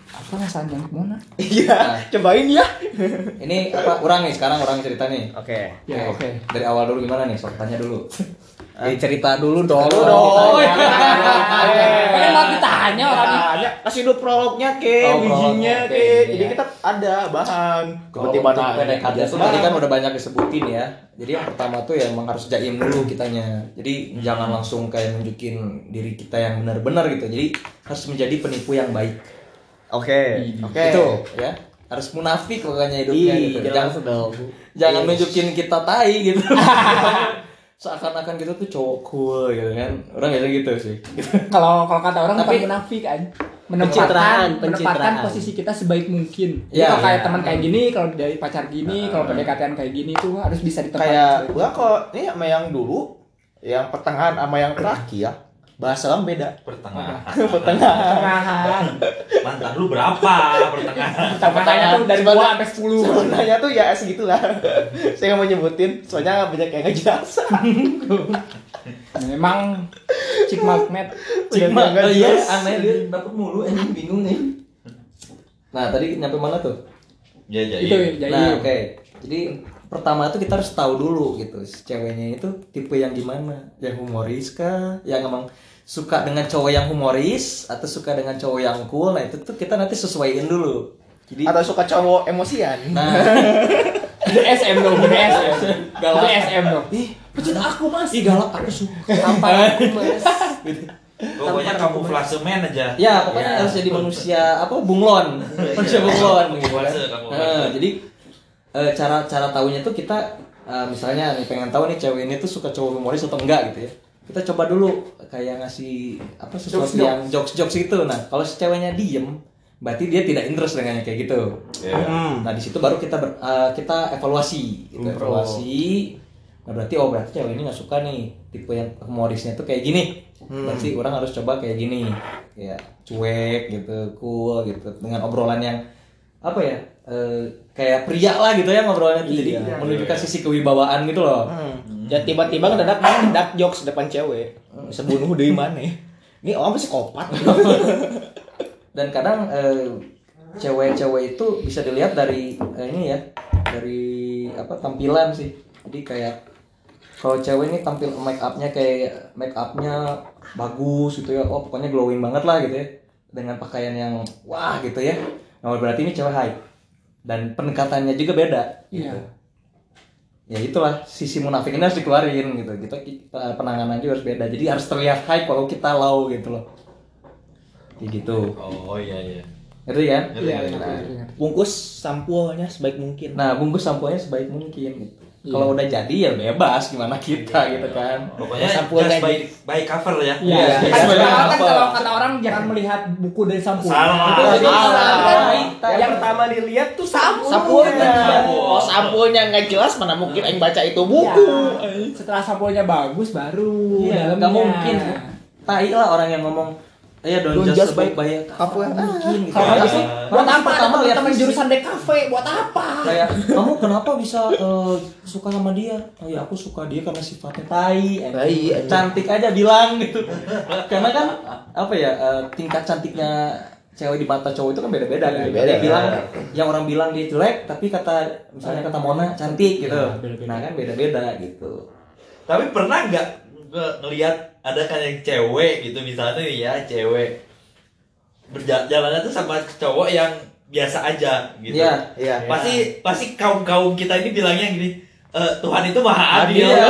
Speaker 3: Apa rasanya ke mana?
Speaker 5: Iya, cobain ya. [laughs]
Speaker 1: ini apa orang nih sekarang orang cerita nih
Speaker 5: Oke.
Speaker 3: Ya, oke.
Speaker 1: dari awal dulu gimana nih sok tanya dulu
Speaker 2: Eh, cerita dulu dong.
Speaker 5: Dulu dong.
Speaker 3: Pengen mau ditanya orang ini.
Speaker 5: Tanya, kasih dulu prolognya ke,
Speaker 1: Oh,
Speaker 5: bijinya ke.
Speaker 1: oke,
Speaker 5: Jadi
Speaker 1: iya.
Speaker 5: kita ada bahan.
Speaker 1: Untuk
Speaker 5: nanya.
Speaker 1: PDKT itu tadi kan udah banyak disebutin ya. Jadi yang pertama tuh ya emang harus jaim dulu kitanya. Jadi jangan langsung kayak nunjukin diri kita yang benar-benar gitu. Jadi harus menjadi penipu yang baik.
Speaker 5: Oke. Oke.
Speaker 1: Itu ya. Harus munafik pokoknya hidupnya
Speaker 2: Ih,
Speaker 1: gitu. Jangan, jangan nunjukin kita tai gitu. [laughs] Seakan-akan kita tuh cowok cool gitu kan. Orang biasa gitu sih. [laughs]
Speaker 3: Kalau kalau kata orang
Speaker 1: Tapi-
Speaker 3: bukan munafik kan.
Speaker 2: Pencitraan,
Speaker 3: Menempatkan, menempatkan
Speaker 2: pencitraan.
Speaker 3: posisi kita sebaik mungkin.
Speaker 1: Ya,
Speaker 3: kalau kayak
Speaker 1: ya.
Speaker 3: teman kayak gini, kalau dari pacar gini, kalau pendekatan kayak gini tuh harus bisa ditempatkan.
Speaker 5: kayak
Speaker 3: sebaik-
Speaker 5: gua kok ini sama yang dulu yang pertengahan sama yang terakhir bahasa orang beda
Speaker 4: Pertengahan. [laughs]
Speaker 5: pertengahan
Speaker 3: Pertengahan.
Speaker 4: Mantan lu berapa pertengahan?
Speaker 3: Pertengahannya tuh dari 2 sampai 10.
Speaker 5: sebenarnya tuh ya segitulah saya nggak mau nyebutin soalnya banyak yang nggak jelas
Speaker 3: Memang cik magnet.
Speaker 5: Yang nggak
Speaker 1: oh iya aneh dia dapat mulu anjing bingung nih. Nah, tadi nyampe mana tuh?
Speaker 4: Ya jadi.
Speaker 3: Itu jadi
Speaker 1: Nah, oke. Jadi pertama tuh kita harus tahu dulu gitu si ceweknya itu tipe yang gimana, yang humoris kah, yang emang suka dengan cowok yang humoris atau suka dengan cowok yang cool. Nah itu tuh kita nanti sesuaiin dulu. Jadi
Speaker 5: Atau suka cowok emosian.
Speaker 1: nah [laughs]
Speaker 3: BSM dong, BSM.
Speaker 1: Galak.
Speaker 3: BSM dong.
Speaker 1: ih
Speaker 3: Pecut aku mas.
Speaker 1: ih galak aku suka tampar [laughs] aku mas. Gitu.
Speaker 4: Pokoknya kamuflase man aja.
Speaker 1: Ya pokoknya harus jadi manusia apa bunglon, manusia bunglon gitu kan. Nah, jadi eh, cara cara tahunya tuh kita eh, misalnya nih pengen tahu nih cewek ini tuh suka cowok humoris atau enggak gitu ya. Kita coba dulu kayak ngasih apa sesuatu
Speaker 3: Jokes-jokes.
Speaker 1: yang jokes jokes itu. Nah kalau si ceweknya diem, berarti dia tidak interest dengan yang kayak gitu.
Speaker 4: Iya.
Speaker 1: Nah di situ baru kita ber- eh, kita evaluasi, gitu. evaluasi. Nah berarti oh berarti cewek ini nggak suka nih tipe yang humorisnya tuh kayak gini. Berarti orang harus coba kayak gini, kayak cuek gitu, cool gitu, dengan obrolan yang apa ya eh, kayak pria lah gitu ya ngobrolnya tuh jadi menunjukkan sisi kewibawaan gitu loh.
Speaker 5: Ya tiba-tiba ngedadak ngedak jokes depan cewek. Sebunuh dari mana? Ini orang psikopat. [laughs]
Speaker 1: dan kadang eh, cewek-cewek itu bisa dilihat dari eh, ini ya dari apa tampilan sih jadi kayak kalau cewek ini tampil make upnya kayak make upnya bagus gitu ya oh pokoknya glowing banget lah gitu ya dengan pakaian yang wah gitu ya nah berarti ini cewek high dan pendekatannya juga beda
Speaker 3: Iya.
Speaker 1: Ya itulah sisi munafik ini harus dikeluarin gitu kita kita- penanganan juga harus beda jadi harus terlihat high kalau kita low gitu loh kayak gitu
Speaker 4: Oh iya iya.
Speaker 1: ngerti kan
Speaker 4: Ngerti,
Speaker 3: Iya,
Speaker 4: ngerti.
Speaker 3: iya, iya.
Speaker 5: Bungkus samponya sebaik mungkin.
Speaker 1: Nah, bungkus samponya sebaik mungkin gitu. Kalau udah jadi ya bebas gimana kita gitu kan.
Speaker 4: Pokoknya
Speaker 5: Sampul
Speaker 4: just by, by cover ya.
Speaker 3: Iya.
Speaker 1: Iya,
Speaker 3: Kan
Speaker 1: iya.
Speaker 3: padahal kan
Speaker 1: Apa?
Speaker 3: kalau kata orang jangan melihat buku dari sampul.
Speaker 4: Salah.
Speaker 3: Itu
Speaker 1: Salah.
Speaker 3: salah.
Speaker 1: Salah.
Speaker 2: yang pertama dilihat tuh sampul
Speaker 5: Sampulnya.
Speaker 4: Sampul.
Speaker 5: Oh, sampulnya nggak jelas mana mungkin aing baca itu
Speaker 3: Iya.
Speaker 5: buku.
Speaker 3: Setelah sampulnya bagus baru
Speaker 1: Iya,
Speaker 3: dalamnya.
Speaker 1: nggak mungkin. Tai lah orang yang ngomong Iya, don't,
Speaker 5: Don't
Speaker 1: just
Speaker 5: just
Speaker 1: by
Speaker 5: by
Speaker 1: by
Speaker 5: cover.
Speaker 1: Nggak mungkin. gitu.
Speaker 3: Kalau
Speaker 1: Kayak-
Speaker 3: gitu,
Speaker 1: Orang
Speaker 3: buat apa
Speaker 1: pertama
Speaker 3: ada
Speaker 1: lihat
Speaker 3: teman jurusan DKV? Buat apa?
Speaker 1: kayak kamu kenapa bisa eh, suka sama dia? Oh ya aku suka dia karena sifatnya tai,
Speaker 5: Tai,
Speaker 1: cantik aja bilang gitu. karena kan apa ya eh, tingkat cantiknya cewek di mata cowok itu kan beda-beda kan.
Speaker 5: Beda-beda.
Speaker 1: Dia bilang yang orang bilang dia jelek tapi kata misalnya kata Mona cantik gitu. Nah kan beda-beda gitu.
Speaker 4: Tapi pernah nggak nge- ngelihat ada kan yang cewek gitu misalnya nih ya cewek berjalannya tuh sama cowok yang biasa aja gitu.
Speaker 1: Iya.
Speaker 5: Iya.
Speaker 4: Pasti pasti kaum kaum kita ini bilangnya gini. "Eh, Tuhan itu maha adil.
Speaker 1: Iya. [laughs]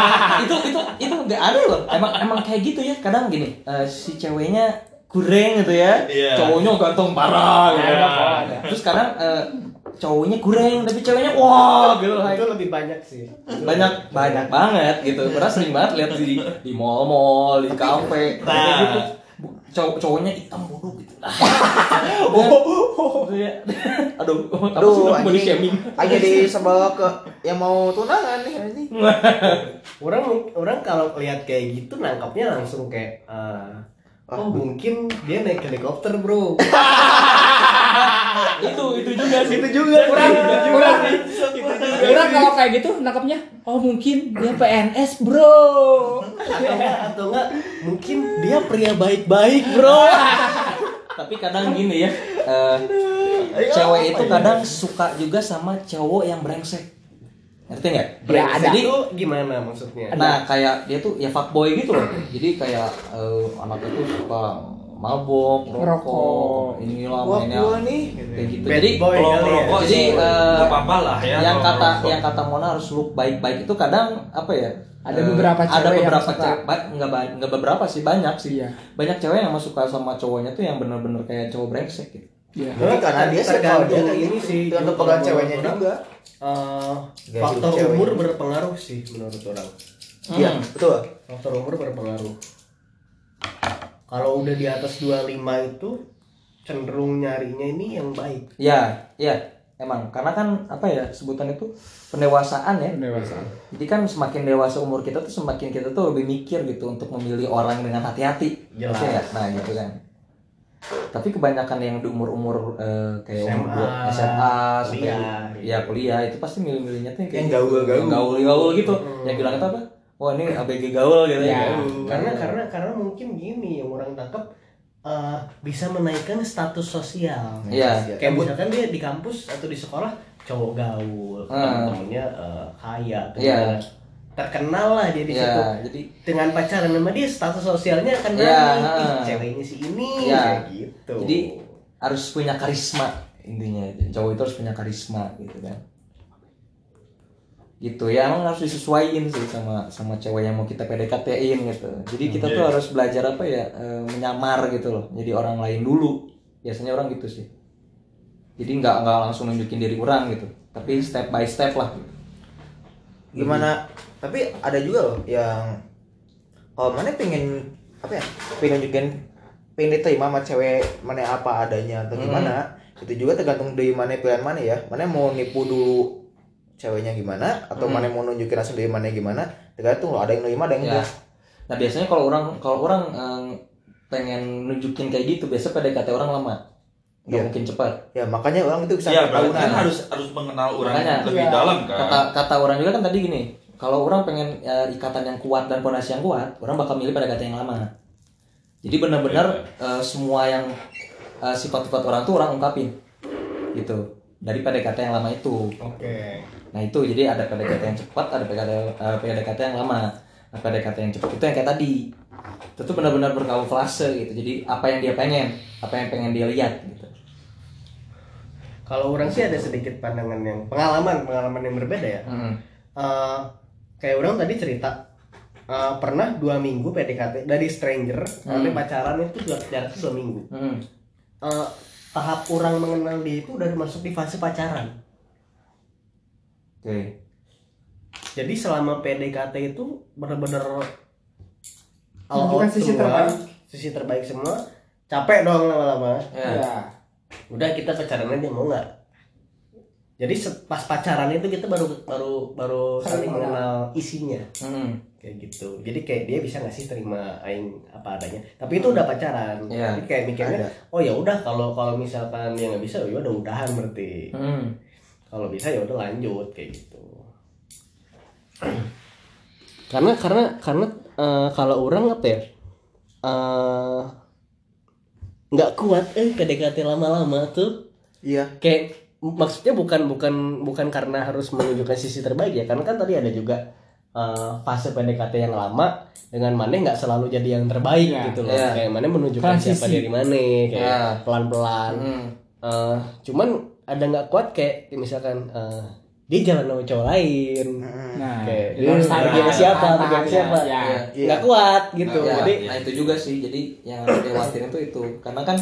Speaker 1: [laughs] itu itu itu nggak ada loh. Emang emang kayak gitu ya. Kadang gini, eh, si ceweknya kurang gitu ya.
Speaker 4: Iya.
Speaker 1: Cowoknya ganteng parah gitu.
Speaker 4: Iya.
Speaker 1: Terus sekarang eh, cowoknya kurang tapi ceweknya wah gitu.
Speaker 2: itu lebih banyak sih
Speaker 1: banyak banyak banget gitu. Karena sering banget lihat di di mall-mall, di kafe,
Speaker 4: Nah.
Speaker 1: gitu. Cowok cowoknya hitam bodoh gitu. [laughs] Gitu ya. Aduh,
Speaker 5: Aduh,
Speaker 1: body shaming?
Speaker 5: Aja disebawa ke yang mau tunangan nih anjing. [laughs]
Speaker 2: orang orang kalau lihat kayak gitu nangkapnya langsung kayak eh, oh mungkin dia naik helikopter bro [laughs]
Speaker 1: itu itu juga sih.
Speaker 5: Itu juga.
Speaker 3: Kurang, kurang.
Speaker 5: juga
Speaker 3: Kurang kalau kayak gitu nangkapnya, oh mungkin dia PNS bro.
Speaker 2: atau enggak atau enggak mungkin dia pria baik-baik bro [laughs]
Speaker 1: Tapi kadang gini ya, eh, cewek itu kadang suka juga sama cowok yang brengsek. Ngerti nggak?
Speaker 3: Ya, ada.
Speaker 1: Jadi,
Speaker 2: itu gimana maksudnya
Speaker 1: nah kayak dia tuh ya fuckboy gitu loh. Jadi kayak eh, anaknya tuh suka mabok,
Speaker 3: Ngerokok.
Speaker 1: rokok, inilah
Speaker 5: Wah,
Speaker 1: mainnya
Speaker 5: gua nih.
Speaker 1: kayak gitu.
Speaker 2: Bad
Speaker 1: Jadi
Speaker 2: boy
Speaker 4: Kalau
Speaker 2: ya.
Speaker 4: merokok
Speaker 1: Jadi,
Speaker 4: sih
Speaker 1: eh,
Speaker 4: nggak apa-apa lah ya.
Speaker 1: yang kata yang kata Mona harus look baik-baik itu kadang apa ya?
Speaker 3: Ada beberapa
Speaker 1: ada
Speaker 3: cewek yang
Speaker 1: beberapa
Speaker 3: suka.
Speaker 1: cewek ba- nggak ba- nggak beberapa sih banyak sih
Speaker 3: Iya.
Speaker 1: banyak cewek yang suka sama cowoknya tuh yang bener-bener kayak cowok brengsek gitu
Speaker 3: Iya.
Speaker 5: Mungkin karena dia kalau dia
Speaker 2: Tergantung
Speaker 5: ini
Speaker 2: sih,
Speaker 5: tergantung pegang ceweknya
Speaker 2: menurut
Speaker 5: juga.
Speaker 2: Eh,
Speaker 5: Gaya
Speaker 2: faktor
Speaker 5: cewek.
Speaker 2: umur berpengaruh sih menurut orang
Speaker 5: Iya,
Speaker 1: Hmm.
Speaker 5: betul.
Speaker 2: faktor umur berpengaruh kalau udah di atas 25 itu cenderung nyarinya ini yang baik
Speaker 1: Ya, ya, emang karena kan apa ya sebutan itu pendewasaan ya.
Speaker 3: Dewasa.
Speaker 1: Jadi kan semakin dewasa umur kita tuh semakin kita tuh lebih mikir gitu untuk memilih orang dengan hati-hati.
Speaker 2: Jelas.
Speaker 1: Ngerti nggak? Nah gitu kan. Tapi kebanyakan yang di umur-umur eh, kayak umur
Speaker 2: SMA,
Speaker 1: dua- SMA, sampai
Speaker 2: kuliah,
Speaker 1: ya kuliah itu pasti milih-milihnya tuh yang kayak
Speaker 5: Yang
Speaker 1: gitu.
Speaker 5: gaul-gaul.
Speaker 1: yang gaul-gaul gitu.
Speaker 2: Hmm.
Speaker 1: Yang bilang itu apa? Wah ini ABG gaul gitu
Speaker 3: Ya,
Speaker 1: ya.
Speaker 2: karena karena karena mungkin gini yang orang tangkap eh, bisa menaikkan status sosial.
Speaker 1: Iya.
Speaker 2: Kayak misalkan dia di kampus atau di sekolah cowok gaul,
Speaker 1: Ah.
Speaker 2: temen-temennya eh, kaya, atau
Speaker 1: Iya.
Speaker 2: Terkenal lah dia di
Speaker 1: Iya,
Speaker 2: situ.
Speaker 1: jadi
Speaker 2: Dengan pacaran sama dia status sosialnya akan
Speaker 1: Iya,
Speaker 2: naik. Ih,
Speaker 1: ah.
Speaker 2: ceweknya si ini kayak gitu.
Speaker 1: Jadi harus punya karisma intinya cowok itu harus punya karisma gitu kan gitu ya emang harus disesuaikan sih sama sama cewek yang mau kita PDKT-in gitu jadi kita tuh harus belajar apa ya eh, menyamar gitu loh jadi orang lain dulu biasanya orang gitu sih jadi nggak nggak langsung nunjukin diri orang gitu tapi step by step lah gitu.
Speaker 5: gimana tapi ada juga loh yang kalau mana pengen apa ya pengen nunjukin pengen diterima sama cewek mana apa adanya atau
Speaker 1: Hmm.
Speaker 5: gimana itu juga tergantung dari mana pilihan mana ya mana mau nipu dulu ceweknya gimana atau
Speaker 1: Hmm.
Speaker 5: mana mau nunjukin hasil dari mana gimana tergantung loh ada yang nerima ada yang
Speaker 1: ya
Speaker 5: enggak
Speaker 1: nah biasanya kalau orang kalau orang eh, pengen nunjukin kayak gitu biasa PDKT orang lama nggak
Speaker 5: Iya.
Speaker 1: mungkin cepat
Speaker 5: ya makanya orang itu bisa
Speaker 4: Iya, berarti kan harus harus mengenal orang
Speaker 1: Makanya,
Speaker 4: lebih
Speaker 3: iya.
Speaker 4: dalam kan.
Speaker 1: kata kata orang juga kan tadi gini kalau orang pengen ya, ikatan yang kuat dan pondasi yang kuat orang bakal milih PDKT yang lama. Jadi benar-benar eh, semua yang eh, sifat-sifat orang tuh orang ungkapin gitu dari PDKT yang lama itu.
Speaker 2: Oke.
Speaker 1: nah itu. Jadi ada PDKT yang cepat ada PDKT eh, PDKT yang lama nah PDKT yang cepat. Itu yang kayak tadi. Itu tuh benar-benar berkamuflase gitu. Jadi apa yang dia pengen apa yang pengen dia lihat gitu.
Speaker 2: Kalau orang sih ada sedikit pandangan yang pengalaman pengalaman yang berbeda ya.
Speaker 1: Mm.
Speaker 2: Eh, kayak orang tadi cerita eh, pernah dua minggu PDKT dari stranger sampai pacaran itu dua jarak dua minggu.
Speaker 1: Mm.
Speaker 2: Eh, tahap orang mengenal dia itu udah masuk di fase pacaran.
Speaker 1: oke
Speaker 2: Jadi selama PDKT itu bener-bener all
Speaker 3: Menunjukkan
Speaker 2: out
Speaker 3: sisi
Speaker 2: semua,
Speaker 3: terbaik.
Speaker 2: sisi terbaik semua. Capek dong lama-lama.
Speaker 1: ya
Speaker 3: ya
Speaker 2: Udah kita pacaran aja mau nggak? Jadi pas pacaran itu kita baru baru baru saling mengenal isinya
Speaker 1: Mm.
Speaker 2: kayak gitu. Jadi kayak dia bisa nggak sih terima aing apa adanya. Tapi itu udah pacaran.
Speaker 1: Iya.
Speaker 2: Jadi kayak mikirnya, oh ya udah kalau kalau misalkan dia nggak bisa, ya udah udahan berarti.
Speaker 1: Mm.
Speaker 2: kalau bisa ya udah lanjut kayak gitu [clears throat] karena karena karena eh, kalau orang apa ya eh, nggak kuat eh PDKT lama-lama tuh
Speaker 5: iya
Speaker 2: kayak maksudnya bukan bukan bukan karena harus menunjukkan sisi terbaik ya karena kan tadi ada juga eh, fase PDKT yang lama dengan mana nggak selalu jadi yang terbaik
Speaker 3: Iya.
Speaker 2: gitu loh
Speaker 1: Iya.
Speaker 2: kayak mana menunjukkan siapa
Speaker 3: Transisi.
Speaker 2: dari mana kayak
Speaker 1: Iya.
Speaker 2: pelan-pelan
Speaker 1: Mm.
Speaker 2: Eh, cuman ada nggak kuat kayak misalkan eh, dia jalan sama cowok lain
Speaker 3: nah
Speaker 2: kayak
Speaker 3: itu
Speaker 2: dia
Speaker 3: harus
Speaker 2: sama siapa sama
Speaker 3: ya,
Speaker 2: siapa
Speaker 3: ya.
Speaker 1: Iya.
Speaker 2: nggak kuat gitu
Speaker 1: Nah,
Speaker 2: jadi
Speaker 1: nah itu juga sih jadi yang dikhawatirin tuh itu karena kan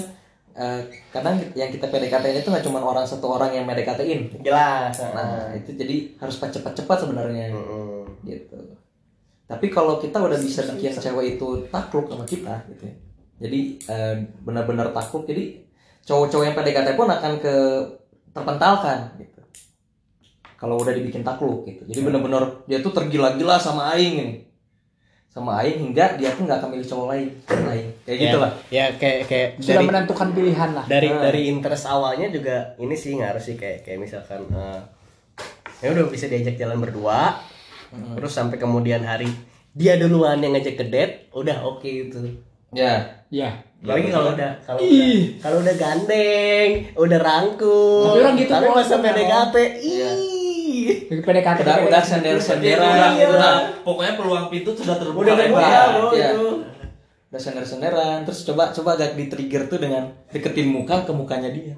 Speaker 1: eh, kadang yang kita PDKT itu nggak cuma orang satu orang yang PDKT-in.
Speaker 2: Jelas.
Speaker 1: Nah itu jadi harus cepat-cepat sebenarnya.
Speaker 2: Mm-mm.
Speaker 1: gitu. Tapi kalau kita udah bisa bikin cewek itu takluk sama kita gitu ya. jadi eh, benar-benar takluk jadi cowok-cowok yang PDKT pun akan ke terpentalkan gitu. Kalau udah dibikin takluk gitu. Jadi benar-benar dia tuh tergila-gila sama aing ini sama aing hingga dia tuh nggak akan milih cowok lain selain aing kayak gitu lah
Speaker 2: ya kayak kayak
Speaker 3: sudah
Speaker 2: dari
Speaker 3: menentukan pilihan lah.
Speaker 2: dari
Speaker 1: Nah.
Speaker 2: dari interest awalnya juga ini sih ngaruh sih kayak kayak misalkan eh, ya udah bisa diajak jalan berdua terus sampai kemudian hari dia duluan yang ngajak ke date udah oke itu
Speaker 1: ya.
Speaker 3: Ya.
Speaker 2: Lagi kalau udah kalau udah kalau udah gandeng, udah rangkul.
Speaker 3: Tapi orang gitu
Speaker 2: pas sampai
Speaker 3: sebenarnya.
Speaker 2: PDKT, ih.
Speaker 3: PDKT
Speaker 1: udah udah sender-senderan
Speaker 4: Udah,
Speaker 1: gitu
Speaker 4: udah, pokoknya peluang pintu sudah terbuka
Speaker 2: Udah
Speaker 4: lebar.
Speaker 2: terbuka, bro,
Speaker 1: Iya.
Speaker 2: itu.
Speaker 1: udah sender-senderan terus coba coba agak di trigger tuh dengan deketin muka ke mukanya dia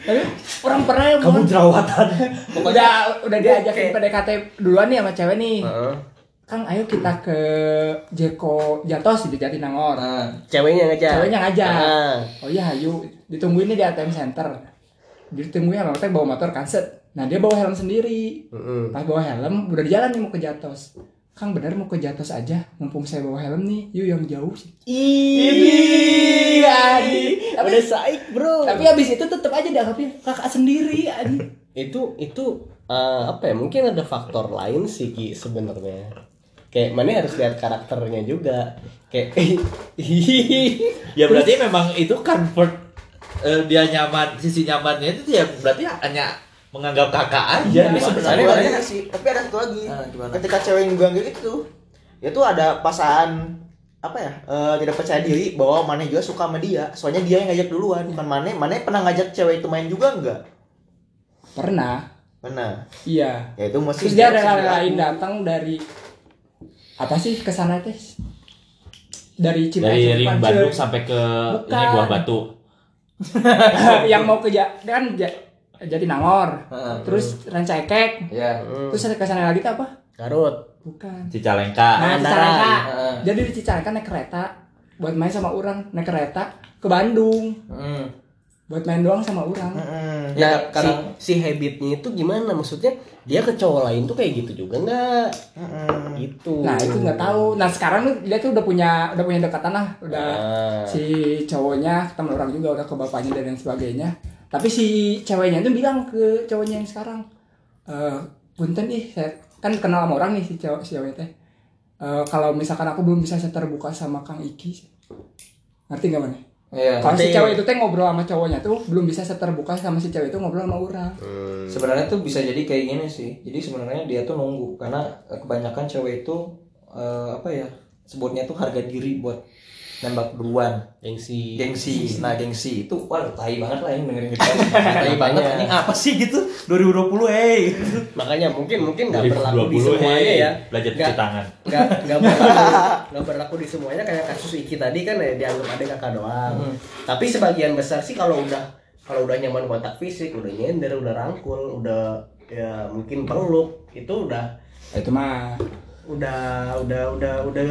Speaker 3: tapi orang pernah ya
Speaker 2: Kamu jerawatan.
Speaker 3: udah udah diajakin PDKT duluan nih sama cewek nih
Speaker 2: Heeh.
Speaker 3: Kang ayo kita ke Jeko Jatos di Jatinangor
Speaker 1: nah
Speaker 2: Ceweknya ngajak.
Speaker 3: ceweknya ngajak
Speaker 2: Ah.
Speaker 3: oh iya ayo ditungguin nih di ATM Center ditungguin sama teh bawa motor kan set nah dia bawa helm sendiri
Speaker 2: Heeh.
Speaker 3: pas bawa helm udah di jalan nih mau ke Jatos Kang bener mau ke Jatos aja mumpung saya bawa helm nih yuk yang jauh sih
Speaker 2: Ih,
Speaker 3: Adi.
Speaker 2: udah saik, Bro.
Speaker 3: tapi abis itu tetep aja dianggapnya kakak sendiri Adi.
Speaker 2: itu itu eh, apa ya? Mungkin ada faktor lain sih Ki sebenarnya. Kayak mana harus lihat karakternya juga. Kayak [laughs]
Speaker 4: Ya berarti memang itu convert eh, dia nyaman, sisi nyamannya itu ya berarti hanya menganggap kakak aja. Mana
Speaker 2: sebenarnya
Speaker 5: ada sih tapi ada satu lagi
Speaker 1: Ah, gimana?
Speaker 5: ketika cewek yang bilang gitu ya tuh ada pasangan apa ya eh, tidak percaya diri bahwa Mane juga suka sama dia soalnya dia yang ngajak duluan bukan Mane Mane pernah ngajak cewek itu main juga enggak
Speaker 3: Pernah.
Speaker 5: pernah
Speaker 3: Iya.
Speaker 5: ya itu mesti
Speaker 3: Terus dia rela-relain
Speaker 5: dilaku.
Speaker 3: datang dari apa sih ke sana teh? Dari Cimahi
Speaker 4: Dari
Speaker 3: Cipancur.
Speaker 4: Bandung sampai ke ini
Speaker 3: Bukan.
Speaker 4: Buah Batu. [laughs]
Speaker 3: yang mau ke kan Jatinangor.
Speaker 1: Heeh.
Speaker 3: Terus Rancaikek.
Speaker 1: Ya.
Speaker 3: Terus ke sana lagi tuh apa?
Speaker 2: Garut
Speaker 3: Bukan.
Speaker 4: Cicalengka.
Speaker 3: Nah. Cicalengka.
Speaker 1: Heeh.
Speaker 3: Jadi di Cicalengka naik kereta buat main sama orang, naik kereta ke Bandung
Speaker 1: Hmm.
Speaker 3: buat main doang sama orang.
Speaker 5: Mm-mm.
Speaker 1: Ya,
Speaker 2: Nah,
Speaker 1: kadang
Speaker 2: si, si habitnya itu gimana maksudnya dia ke cowok lain tuh kayak gitu juga nggak
Speaker 5: Mm-mm.
Speaker 2: gitu
Speaker 3: Nah itu nggak tahu. Nah sekarang dia tuh udah punya udah punya dekatan lah, udah
Speaker 2: Ah.
Speaker 3: si cowoknya teman orang juga udah ke bapaknya dan lain sebagainya. Tapi si ceweknya tuh bilang ke cowoknya yang sekarang, eh punten ih, saya kan kenal sama orang nih si cowok si cewek teh. Eh, kalau misalkan aku belum bisa terbuka sama Kang Iki, ngerti nggak mana?
Speaker 1: Iya.
Speaker 3: Kalau si cewek itu teh ngobrol sama cowoknya tuh belum bisa terbuka sama si cewek itu ngobrol sama orang.
Speaker 2: Hmm.
Speaker 1: Sebenarnya tuh bisa jadi kayak gini sih. Jadi sebenarnya dia tuh nunggu karena kebanyakan cewek itu eh, apa ya? Sebutnya tuh harga diri buat nembak duluan.
Speaker 2: gengsi
Speaker 1: Gengsi. Nah, gengsi itu wah tai banget lah yang dengerin kita. tai banget ini apa sih gitu? 2020 eh.
Speaker 2: makanya mungkin mungkin nggak berlaku di
Speaker 4: 2020,
Speaker 2: semuanya
Speaker 4: hey,
Speaker 2: ya
Speaker 4: Belajar cuci tangan.
Speaker 2: nggak nggak berlaku [laughs] nggak berlaku di semuanya kayak kasus Iki tadi kan ya dianggap ada kakak doang
Speaker 1: Hmm.
Speaker 2: tapi sebagian besar sih kalau udah kalau udah nyaman kontak fisik udah nyender udah rangkul udah ya mungkin peluk itu udah
Speaker 3: Itu mah
Speaker 2: udah udah udah udah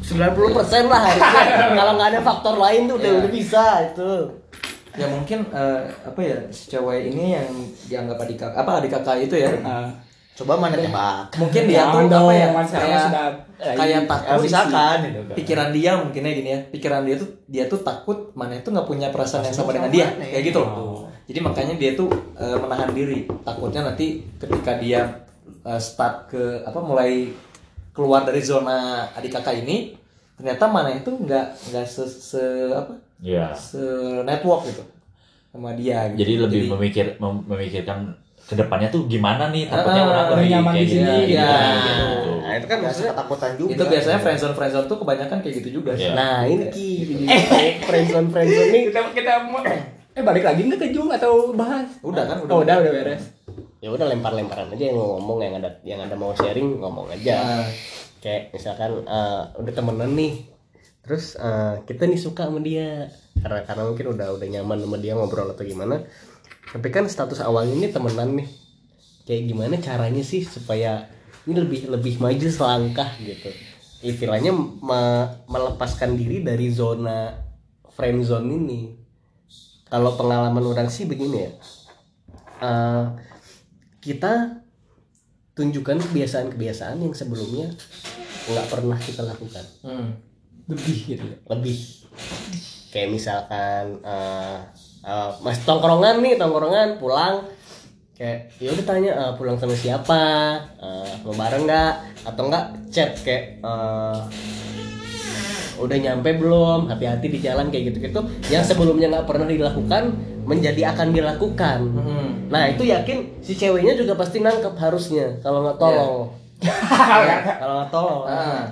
Speaker 2: 90% lah harusnya. [laughs] Kalau nggak ada faktor lain tuh udah
Speaker 1: Iya.
Speaker 2: udah bisa itu.
Speaker 1: Ya mungkin eh, apa ya si cewek ini yang dianggap adik kakak apa adik kakak itu ya?
Speaker 3: Eh,
Speaker 5: coba mana tembak
Speaker 1: mungkin dia tuh
Speaker 3: Jangan
Speaker 1: apa ya kayak
Speaker 3: sudah
Speaker 1: kayak
Speaker 3: eh,
Speaker 1: takut
Speaker 5: ya, misalkan gitu kan.
Speaker 1: pikiran dia mungkinnya gini ya pikiran dia tuh dia tuh takut mana itu nggak punya perasaan yang sama dengan dia kayak gitu loh. jadi makanya dia tuh eh, menahan diri. Takutnya nanti ketika dia eh, start ke apa mulai keluar dari zona adik kakak ini ternyata mana itu nggak nggak se, se- apa
Speaker 4: Iya.
Speaker 1: se network gitu sama dia gitu.
Speaker 4: Jadi lebih memikir mem- memikirkan ke depannya tuh gimana nih takutnya
Speaker 1: Ah,
Speaker 4: orang lagi
Speaker 3: nyaman
Speaker 4: kayak
Speaker 3: di sini,
Speaker 4: gitu,
Speaker 1: ya.
Speaker 4: gitu.
Speaker 2: nah itu kan
Speaker 5: Biasa
Speaker 2: maksudnya
Speaker 5: ketakutan juga
Speaker 1: itu biasanya friendzone friendzone tuh kebanyakan kayak gitu juga sih
Speaker 4: Iya.
Speaker 2: nah ini ki eh friendzone friendzone nih
Speaker 3: kita kita mau eh balik lagi nggak ke Jung atau bahas?
Speaker 1: udah kan
Speaker 3: Oh, udah udah beres.
Speaker 2: Ya udah lempar-lemparan aja yang ngomong yang ada yang ada mau sharing ngomong aja.
Speaker 1: Nah,
Speaker 2: kayak misalkan eh, udah temenan nih terus eh, kita nih suka sama dia. Karena karena mungkin udah udah nyaman sama dia ngobrol atau gimana. Tapi kan status awalnya ini temenan nih. Kayak gimana caranya sih supaya ini lebih lebih maju selangkah gitu? Istilahnya me- melepaskan diri dari zona friend zone ini. Kalau pengalaman orang sih begini ya. Eh, kita tunjukkan kebiasaan-kebiasaan yang sebelumnya nggak pernah kita lakukan.
Speaker 1: Hmm.
Speaker 3: Lebih gitu ya.
Speaker 2: lebih. Kayak misalkan eh eh, mas tongkrongan nih tongkrongan pulang kayak ya udah tanya eh, pulang sama siapa eh, mau bareng nggak? Atau enggak chat kayak eh, udah nyampe belum? Hati-hati di jalan kayak gitu-gitu. Yang sebelumnya nggak pernah dilakukan menjadi akan dilakukan.
Speaker 1: Hmm.
Speaker 2: nah itu yakin si ceweknya juga pasti nangkep harusnya kalau nggak tolong [laughs] kalau nggak tolong
Speaker 1: Ah.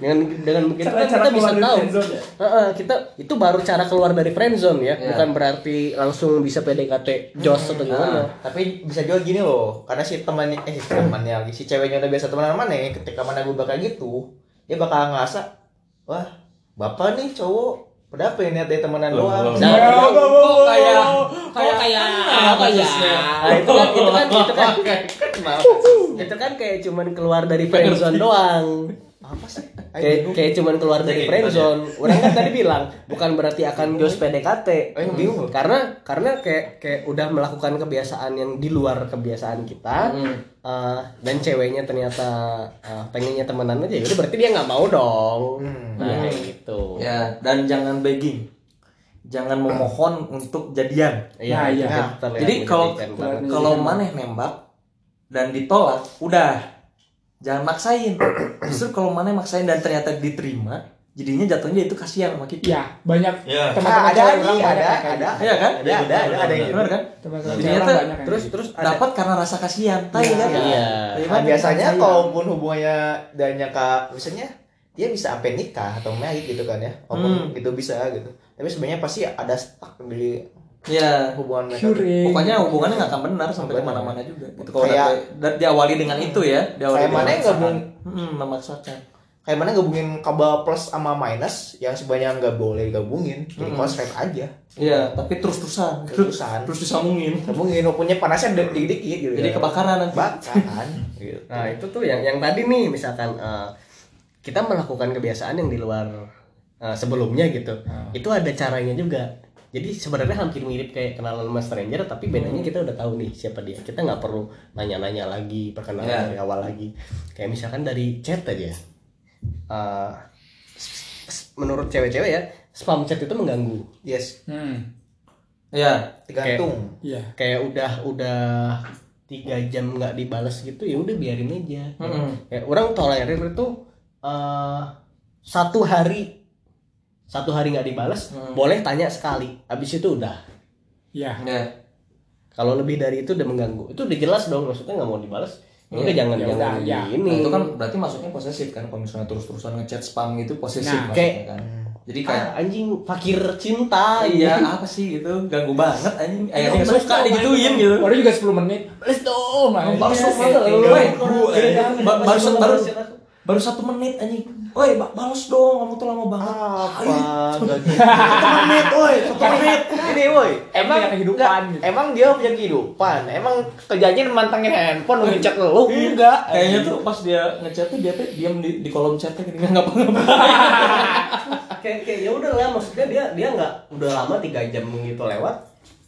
Speaker 2: dengan dengan begitu kan
Speaker 3: Cara-cara
Speaker 2: kita bisa tahu.
Speaker 3: ya?
Speaker 2: Heeh, kita itu baru cara keluar dari friendzone ya.
Speaker 1: Ya.
Speaker 2: bukan berarti langsung bisa PDKT jos atau gimana.
Speaker 5: Nah, tapi bisa juga gini loh, karena si temannya eh si temannya lagi si ceweknya udah biasa sama mana ketika mana gue bakal gitu, dia bakal ngerasa, wah bapak nih cowok, pada apa ya niat dia temenan
Speaker 4: Loh,
Speaker 5: doang.
Speaker 2: Nah,
Speaker 3: Oh,
Speaker 2: kok
Speaker 3: oh,
Speaker 2: kayak
Speaker 3: oh,
Speaker 2: kok kayak
Speaker 3: apa
Speaker 2: ya? Nah, itu kan itu kan itu kan itu kan [laughs] kayak cuman keluar dari friendzone doang.
Speaker 5: Apa sih?
Speaker 2: Kayak kayak cuman keluar dari
Speaker 4: Jadi,
Speaker 2: friendzone. Orang kan tadi bilang [laughs] bukan berarti akan jos PDKT.
Speaker 5: Oh, bingung.
Speaker 2: Karena karena kayak kayak udah melakukan kebiasaan yang di luar kebiasaan kita.
Speaker 1: Hmm.
Speaker 2: eh, dan ceweknya ternyata eh, pengennya temenan aja, udah berarti dia nggak mau dong.
Speaker 5: Hmm.
Speaker 2: Nah, kayak gitu.
Speaker 1: Ya, dan jangan begging. Jangan memohon untuk jadian.
Speaker 3: Nah, iya.
Speaker 2: itu terlihat
Speaker 1: Jadi kalau kalau maneh nembak dan ditolak, udah jangan maksain. Justru kalau maneh maksain dan ternyata diterima, jadinya jatuhnya itu kasihan sama kita.
Speaker 3: Iya, banyak
Speaker 4: Ya.
Speaker 3: teman-teman
Speaker 5: Ah, ada ada, ada.
Speaker 3: gitu.
Speaker 1: Iya kan?
Speaker 5: Ada, ada, ada, ada yang
Speaker 1: Benar kan? Jadinya
Speaker 2: terus
Speaker 3: gitu.
Speaker 2: terus ada
Speaker 1: Dapat karena rasa kasihan. Tai
Speaker 3: Iya.
Speaker 1: kan?
Speaker 2: Iya.
Speaker 1: Tai
Speaker 5: Nah,
Speaker 1: banget.
Speaker 5: biasanya kalaupun hubungannya dan nyangka misalnya dia bisa sampai nikah atau married gitu kan ya walaupun itu bisa gitu tapi sebenarnya pasti ada stuck di
Speaker 1: ya
Speaker 5: hubungan mereka
Speaker 3: Curing.
Speaker 1: pokoknya hubungannya nggak akan benar sampai
Speaker 5: ke
Speaker 1: mana-mana juga. Gitu kalau
Speaker 5: Kayak-
Speaker 1: udah- diawali dengan itu ya diawali
Speaker 5: Kayak mana
Speaker 1: dengan
Speaker 5: yang gabung
Speaker 1: hmm, memaksakan.
Speaker 5: kayak mana gabungin kabel plus sama minus yang sebenarnya nggak boleh digabungin jadi konslet aja.
Speaker 1: Iya tapi terus-terusan.
Speaker 5: Terus-terusan.
Speaker 1: terus disambungin.
Speaker 5: Gabungin punya panasnya dikit-dikit gitu
Speaker 1: jadi
Speaker 5: ya.
Speaker 1: kebakaran nanti.
Speaker 5: Bakaran [laughs] gitu.
Speaker 2: Nah itu tuh yang yang tadi nih misalkan eh, kita melakukan kebiasaan yang di luar eh, sebelumnya gitu, itu ada caranya juga. Jadi sebenarnya hampir mirip kayak kenalan sama stranger, tapi bedanya kita udah tahu nih siapa dia. Kita nggak perlu nanya-nanya lagi, perkenalan
Speaker 1: Ya.
Speaker 2: dari awal lagi. Kayak misalkan dari chat aja. Eh, s- menurut cewek-cewek ya, spam chat itu mengganggu.
Speaker 5: yes
Speaker 3: Hmm.
Speaker 1: ya
Speaker 5: tergantung
Speaker 3: Iya.
Speaker 2: Kayak udah udah tiga jam nggak dibales gitu ya udah biarin aja.
Speaker 1: Mm-mm.
Speaker 2: Ya, orang tolerir itu eh, satu hari satu hari nggak dibalas
Speaker 1: Hmm.
Speaker 2: boleh tanya sekali. Habis itu udah.
Speaker 3: Iya.
Speaker 1: ya.
Speaker 2: Kalau lebih dari itu udah mengganggu. Itu udah jelas dong maksudnya nggak mau dibalas ya udah
Speaker 1: Iya,
Speaker 2: jangan
Speaker 3: ya
Speaker 2: jangan
Speaker 3: ya.
Speaker 2: ini.
Speaker 1: Nah, itu kan berarti masuknya posesif kan kalau misalnya terus-terusan ngechat spam gitu posesif
Speaker 3: Nah,
Speaker 1: maksudnya
Speaker 2: kayak-
Speaker 1: kan. Jadi kayak
Speaker 2: Ah, anjing fakir cinta
Speaker 1: iya apa sih gitu. Ganggu banget anjing. Eh nggak suka digituin gitu.
Speaker 3: Baru juga 10 menit. Balas dong.
Speaker 1: baru. Ba- baru baru baru satu menit anjing. Woi ba- balas dong kamu tuh lama banget.
Speaker 5: Apa [laughs] satu menit woi satu menit. ini woi. Emang
Speaker 3: punya kehidupan
Speaker 5: enggak,
Speaker 3: gitu.
Speaker 5: emang dia punya kehidupan. Emang kerjanya mantengin handphone ngechat lu enggak.
Speaker 1: Kayaknya tuh pas dia ngechat tuh dia tuh diam di, di kolom chatnya gini nggak ngapa-ngapa [laughs]
Speaker 2: kayak kayak ya udah lah maksudnya dia dia nggak udah lama tiga jam gitu lewat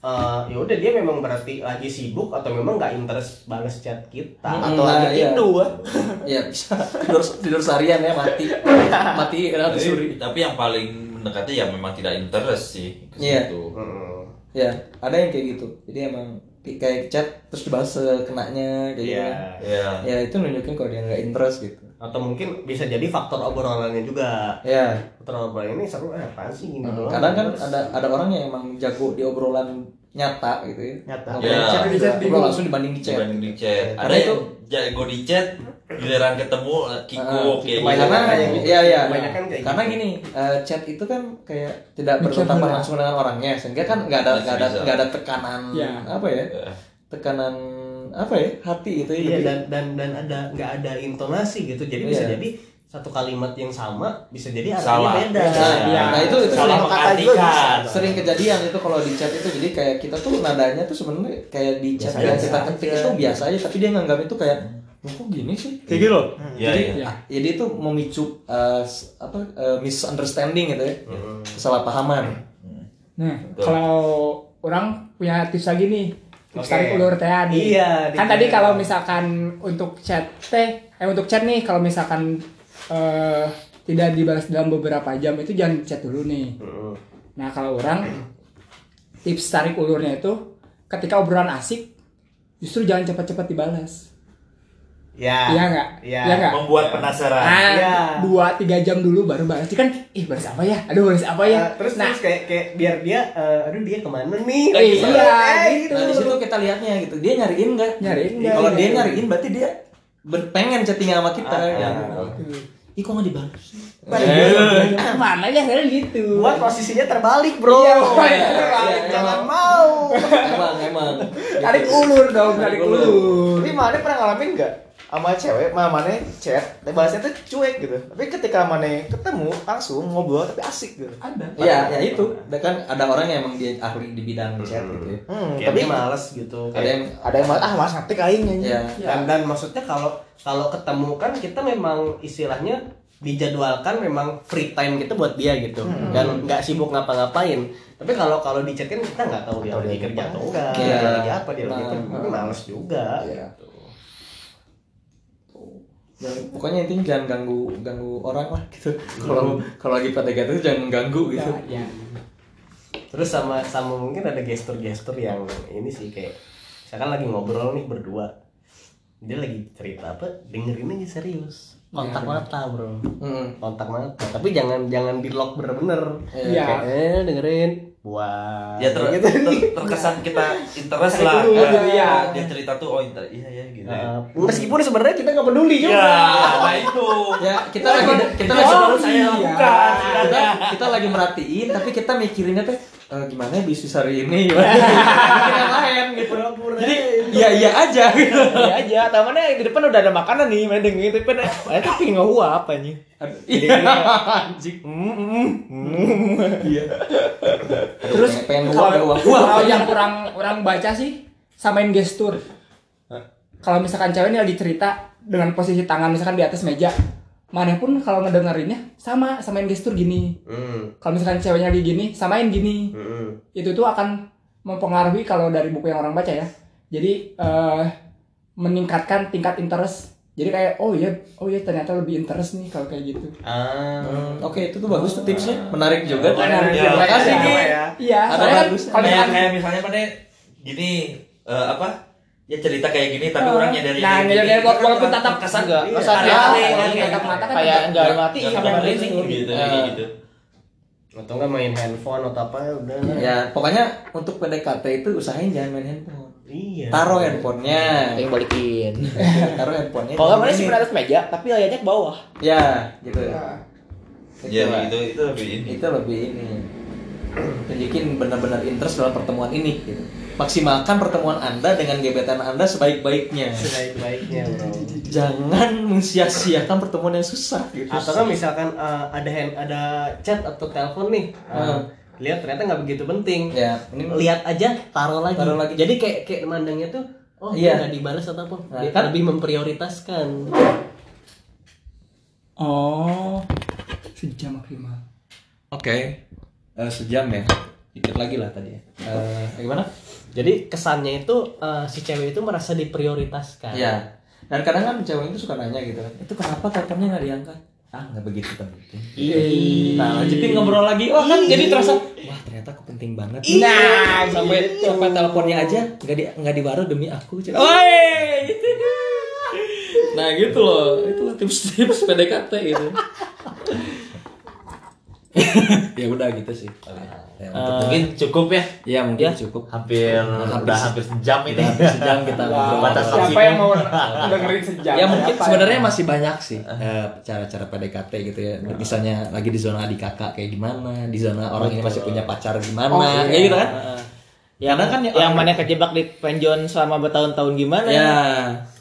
Speaker 2: Eh, ya udah dia memang berarti lagi sibuk atau memang nggak interest balas chat kita
Speaker 1: Hmm,
Speaker 2: atau
Speaker 1: nah,
Speaker 2: lagi
Speaker 1: iya.
Speaker 2: tidur [laughs]
Speaker 1: ya bisa tidur tidur seharian ya mati mati [laughs] kena
Speaker 4: Tapi,
Speaker 1: suri
Speaker 4: tapi yang paling mendekati ya memang tidak interest sih ke
Speaker 1: Iya.
Speaker 4: situ.
Speaker 2: Mm-mm.
Speaker 1: ya ada yang kayak gitu jadi emang kayak chat terus dibahas sekenanya kayak gitu
Speaker 2: Iya.
Speaker 1: kan.
Speaker 4: Iya.
Speaker 1: ya itu nunjukin kalau dia nggak interest gitu
Speaker 2: atau mungkin bisa jadi faktor obrolannya juga
Speaker 1: ya
Speaker 2: faktor obrolan ini seru eh, apaan sih gini
Speaker 1: Hmm,
Speaker 2: doang.
Speaker 1: kadang kan
Speaker 2: Terus,
Speaker 1: ada ada orang yang emang jago di obrolan nyata gitu ya
Speaker 5: Nyata.
Speaker 4: Ya.
Speaker 1: chat,
Speaker 3: Di chat bingung.
Speaker 1: langsung dibanding di chat
Speaker 4: Dibanding di chat.
Speaker 1: Karena
Speaker 4: Ada
Speaker 1: itu-
Speaker 4: yang jago di chat, giliran ketemu kiko
Speaker 1: Ah,
Speaker 4: kayak gitu.
Speaker 2: gitu.
Speaker 1: iya iya
Speaker 2: Kebanyakan kayak
Speaker 1: karena
Speaker 2: gitu.
Speaker 1: gini eh, chat itu kan kayak tidak
Speaker 3: dulu.
Speaker 1: langsung dengan orangnya sehingga kan nggak ada nggak ada nggak ada tekanan
Speaker 3: Iya.
Speaker 1: apa ya
Speaker 4: Ya.
Speaker 1: tekanan apa ya hati itu
Speaker 2: iya
Speaker 1: Jadi-
Speaker 2: dan dan dan ada nggak ada intonasi gitu. Jadi bisa
Speaker 1: Iya.
Speaker 2: jadi satu kalimat yang sama bisa jadi
Speaker 4: Salah.
Speaker 2: artinya beda
Speaker 1: Nah,
Speaker 3: Iya.
Speaker 1: nah itu itu
Speaker 4: Salah
Speaker 1: sering,
Speaker 5: kata juga
Speaker 1: sering kejadian itu kalau di chat itu. Jadi kayak kita tuh nadanya tuh sebenarnya kayak di chat
Speaker 2: Biasa
Speaker 1: yang kita ketik itu biasa aja. Tapi dia nganggap itu kayak "Loh, kok gini sih? Kayak gitu loh.
Speaker 4: Iya,
Speaker 1: jadi
Speaker 4: iya.
Speaker 1: ah, jadi itu memicu uh, apa uh, misunderstanding gitu ya. Kesalahpahaman.
Speaker 3: Nah,
Speaker 4: Betul.
Speaker 3: kalau orang punya tips lagi nih. Tips
Speaker 2: Oke.
Speaker 3: tarik ulur teh.
Speaker 2: Iya,
Speaker 3: Kan
Speaker 2: di-
Speaker 3: tadi kalau misalkan untuk chat teh, eh untuk chat nih kalau misalkan eh, tidak dibalas dalam beberapa jam itu jangan chat dulu nih.
Speaker 2: Mm-mm.
Speaker 3: Nah, kalau orang tips tarik ulurnya itu ketika obrolan asik justru jangan cepat-cepat dibalas.
Speaker 2: Ya
Speaker 3: Iya nggak?
Speaker 2: Iya.
Speaker 3: Iya nggak?
Speaker 4: Membuat penasaran.
Speaker 3: Nah,
Speaker 2: Iya.
Speaker 3: dua tiga jam dulu baru balas. Jadi kan, ih balas apa ya? Aduh balas apa ya?
Speaker 2: Eh, terus
Speaker 3: nah,
Speaker 2: terus kayak kayak biar dia eh, aduh dia ke mana nih
Speaker 3: Eh,
Speaker 2: Lagi
Speaker 3: iya,
Speaker 2: santai.
Speaker 3: gitu.
Speaker 1: nah di situ kita lihatnya gitu dia nyariin nggak
Speaker 3: Nyariin nggak,
Speaker 1: kalau
Speaker 3: iya.
Speaker 1: dia nyariin berarti dia ber- pengen chatting sama kita
Speaker 2: Ah,
Speaker 1: ya.
Speaker 2: ah.
Speaker 1: ih kok nggak dibalas
Speaker 3: Eh, mana ya saya gitu.
Speaker 2: buat posisinya terbalik bro
Speaker 3: Iya,
Speaker 1: iya,
Speaker 2: Terbalik,
Speaker 1: iya,
Speaker 2: jangan mau
Speaker 1: emang emang
Speaker 3: tarik ulur dong,
Speaker 1: Tarik ulur.
Speaker 3: ulur.
Speaker 5: tapi mana pernah ngalamin nggak sama cewek sama mana chat tapi balasnya tuh cuek gitu tapi ketika mana ketemu langsung ngobrol tapi asik gitu
Speaker 3: Ada.
Speaker 1: Iya, ya itu. Dan kan ada orang yang emang dia ahli di bidang chat gitu ya.
Speaker 5: hmm,
Speaker 2: Kayak
Speaker 5: tapi
Speaker 2: males gitu
Speaker 1: Ada yang
Speaker 5: ada yang malah ah mas ngetik aing aja
Speaker 1: ya
Speaker 2: dan dan maksudnya kalau kalau ketemu kan kita memang istilahnya dijadwalkan memang free time kita buat dia gitu dan nggak sibuk ngapa-ngapain tapi kalau kalau di chat kan kita nggak tahu dia lagi
Speaker 5: dia
Speaker 2: kerja
Speaker 5: apa.
Speaker 2: atau enggak
Speaker 1: Iya.
Speaker 2: dia lagi apa dia lagi
Speaker 1: Nah,
Speaker 2: tapi males juga
Speaker 1: Iya. Jangan- pokoknya intinya jangan ganggu ganggu orang lah gitu. Kalau kalau lagi PDKT itu jangan mengganggu gitu.
Speaker 3: Ya, ya.
Speaker 2: terus sama sama mungkin ada gestur-gestur yang ini sih kayak misalkan lagi ngobrol nih berdua dia lagi cerita apa dengerin aja serius kontak mata bro
Speaker 1: Mm.
Speaker 2: kontak mata tapi jangan jangan di lock bener-bener
Speaker 3: Iya.
Speaker 2: Kayak, eh dengerin buat
Speaker 4: ya ter,
Speaker 2: gitu.
Speaker 4: ter- terkesan kita interest lah
Speaker 2: dulu,
Speaker 4: kan.
Speaker 2: iya.
Speaker 4: dia cerita tuh oh inter iya ya gitu
Speaker 2: Uh, meskipun sebenarnya kita nggak peduli juga.
Speaker 4: ya nah itu
Speaker 1: Ya, kita lagi kita lagi
Speaker 4: saya
Speaker 3: iya.
Speaker 1: kita, lagi merhatiin tapi kita mikirinnya teh "Eh, gimana ya bisnis hari ini? [laughs] Gimana? Yang lain gitu jadi iya iya aja. Gitu
Speaker 5: Iya aja, tamannya di depan udah ada makanan nih, main dengan itu kan, eh tapi nggak uap apa nih?
Speaker 1: iya. anjing. Iya.
Speaker 3: Terus
Speaker 1: pengen uang uang
Speaker 3: kalau yang kurang kurang baca sih samain gestur. Kalau misalkan cewek ini lagi cerita dengan posisi tangan misalkan di atas meja, mana pun kalau ngedengerinnya sama samain gestur gini.
Speaker 2: Hmm.
Speaker 3: Kalau misalkan ceweknya lagi gini, samain gini.
Speaker 2: Hmm.
Speaker 3: Itu tuh akan mempengaruhi kalau dari buku yang orang baca ya. Jadi eh, meningkatkan tingkat interest. Jadi kayak oh iya, oh iya ternyata lebih interest nih kalau kayak gitu.
Speaker 2: Ah.
Speaker 1: oke itu tuh bagus tuh tipsnya menarik juga tuh.
Speaker 3: Menarik
Speaker 4: Ya,
Speaker 1: terima kasih
Speaker 2: ya, ya.
Speaker 3: Iya,
Speaker 1: Ada
Speaker 3: soalnya kan kalau
Speaker 4: kayak misalnya pada gini eh, apa ya cerita kayak gini tapi orangnya dari
Speaker 3: Nah, wala- walaupun tatap
Speaker 4: kesan
Speaker 5: enggak,
Speaker 4: iya,
Speaker 5: kesan
Speaker 4: aneh,
Speaker 3: tatap mata kan
Speaker 5: Kayak nggak mati,
Speaker 4: Nggak
Speaker 5: sama
Speaker 4: gitu gitu kayak gitu.
Speaker 2: Atau nggak main handphone atau apa ya udah.
Speaker 1: ya pokoknya untuk PDKT itu usahain jangan main handphone.
Speaker 2: Iya.
Speaker 1: taruh handphonenya.
Speaker 5: Yang balikin. [laughs]
Speaker 1: taruh handphonenya
Speaker 5: Kalau nggak mana sih atas meja, tapi layarnya ke bawah.
Speaker 1: ya gitu.
Speaker 3: Ya.
Speaker 4: ya
Speaker 1: Lah.
Speaker 4: itu itu lebih ini.
Speaker 1: Itu lebih ini. Tunjukin benar-benar interest dalam pertemuan ini gitu. Maksimalkan pertemuan anda dengan gebetan anda sebaik-baiknya
Speaker 2: Sebaik-baiknya bro.
Speaker 1: jangan mensia-siakan pertemuan yang susah gitu
Speaker 2: Atau kan misalkan eh, ada hand, ada chat atau telepon nih. eh,
Speaker 1: Hmm.
Speaker 2: Lihat ternyata nggak begitu penting.
Speaker 1: ya ini
Speaker 2: Lihat aja, taruh lagi.
Speaker 1: Taruh lagi.
Speaker 2: Jadi kayak kayak mandangnya tuh Oh
Speaker 1: Iya.
Speaker 2: nggak dibalas atau apa?
Speaker 1: Nah,
Speaker 2: Dia
Speaker 1: kan-
Speaker 2: lebih memprioritaskan.
Speaker 3: Oh, sejam maksimal.
Speaker 1: oke Eh, sejam ya dikit lagi lah tadi ya Eh, gimana
Speaker 2: Jadi kesannya itu eh, si cewek itu merasa diprioritaskan.
Speaker 1: ya dan kadang kan cewek itu suka nanya gitu kan itu kenapa teleponnya nggak diangkat? Ah nggak begitu penting nah lanjutin ngobrol lagi. Wah kan jadi terasa wah ternyata aku penting banget
Speaker 3: Nah,
Speaker 1: sampai
Speaker 3: gitu.
Speaker 1: sampai teleponnya aja nggak di nggak diwaro demi aku Woi, gitu. [laughs] nah gitu loh. Itu tips-tips PDKT gitu. [laughs] Ya udah gitu sih ya, untuk
Speaker 4: mungkin cukup ya
Speaker 1: ya mungkin cukup
Speaker 4: hampir udah hampir sejam ini
Speaker 1: hampir sejam kita ngobrol.
Speaker 4: Batas
Speaker 3: Siapa yang mau dengerin sejam?
Speaker 1: ya mungkin
Speaker 3: Siapa
Speaker 1: sebenarnya
Speaker 3: yang-
Speaker 1: masih banyak sih eh, cara-cara PDKT gitu ya misalnya lagi di zona adik kakak kayak gimana di zona orang ini masih punya pacar gimana
Speaker 3: Oh, iya.
Speaker 1: kayak gitu kan
Speaker 5: Yang
Speaker 1: Kadang kan
Speaker 5: yang
Speaker 1: orang-
Speaker 5: mana kejebak di penjon selama bertahun-tahun gimana?
Speaker 1: Ya,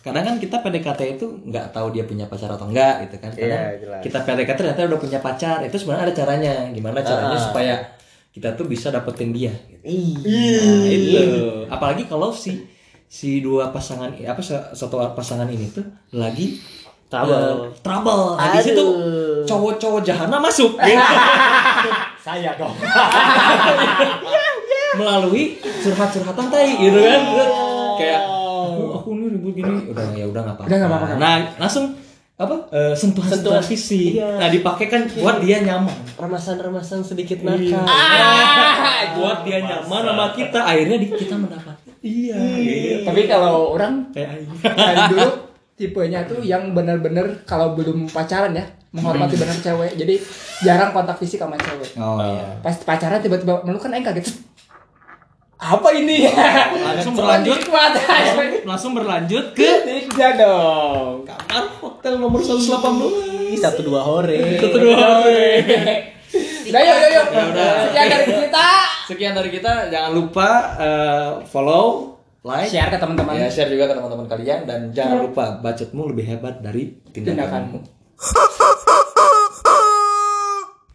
Speaker 1: kadang kan kita PDKT itu nggak tahu dia punya pacar atau enggak gitu kan.
Speaker 2: Iya, jelas.
Speaker 1: kita PDKT ternyata udah punya pacar. Itu sebenarnya ada caranya. Gimana caranya supaya kita tuh bisa dapetin dia. Gitu. Nah, itu. Apalagi kalau si si dua pasangan apa satu pasangan ini tuh lagi
Speaker 5: Trouble.
Speaker 1: eh, trouble. Nah, di situ cowok-cowok jahana masuk gitu. [laughs]
Speaker 2: Saya dong. [laughs]
Speaker 1: melalui curhat-curhatan tai gitu kan. Kayak aku aku nih ribut gini. Udah ya udah nggak apa-apa.
Speaker 3: Udah nggak apa-apa.
Speaker 1: Nah, langsung apa? eh, sentuhan-sentuhan fisik. Nah, dipakai kan buat dia nyaman.
Speaker 2: Remasan-remasan sedikit nakal. [laughs]
Speaker 1: buat dia nyaman sama kita. Akhirnya di, kita mendapat. Iya. gitu.
Speaker 3: Tapi kalau orang
Speaker 1: Kayak aing.
Speaker 3: dari dulu tipenya tuh yang bener-bener kalau belum pacaran ya menghormati benar cewek jadi jarang kontak fisik sama cewek
Speaker 1: Oh iya.
Speaker 3: pas pacaran tiba-tiba meluk kan aing kaget apa ini
Speaker 1: Langsung berlanjut.
Speaker 3: nikmat
Speaker 1: Langsung berlanjut ke
Speaker 3: tidak dong
Speaker 1: kamar hotel nomor 118.
Speaker 2: Satu dua hore.
Speaker 1: Satu dua hari.
Speaker 3: udah yuk yuk yuk
Speaker 1: Ya
Speaker 3: sekian dari kita
Speaker 1: Sekian dari kita. Jangan lupa eh, follow, like,
Speaker 3: share ke teman-teman
Speaker 1: Ya, share juga ke teman-teman kalian dan jangan lupa bacotmu lebih hebat dari tindakanmu.
Speaker 3: tindakanmu [laughs]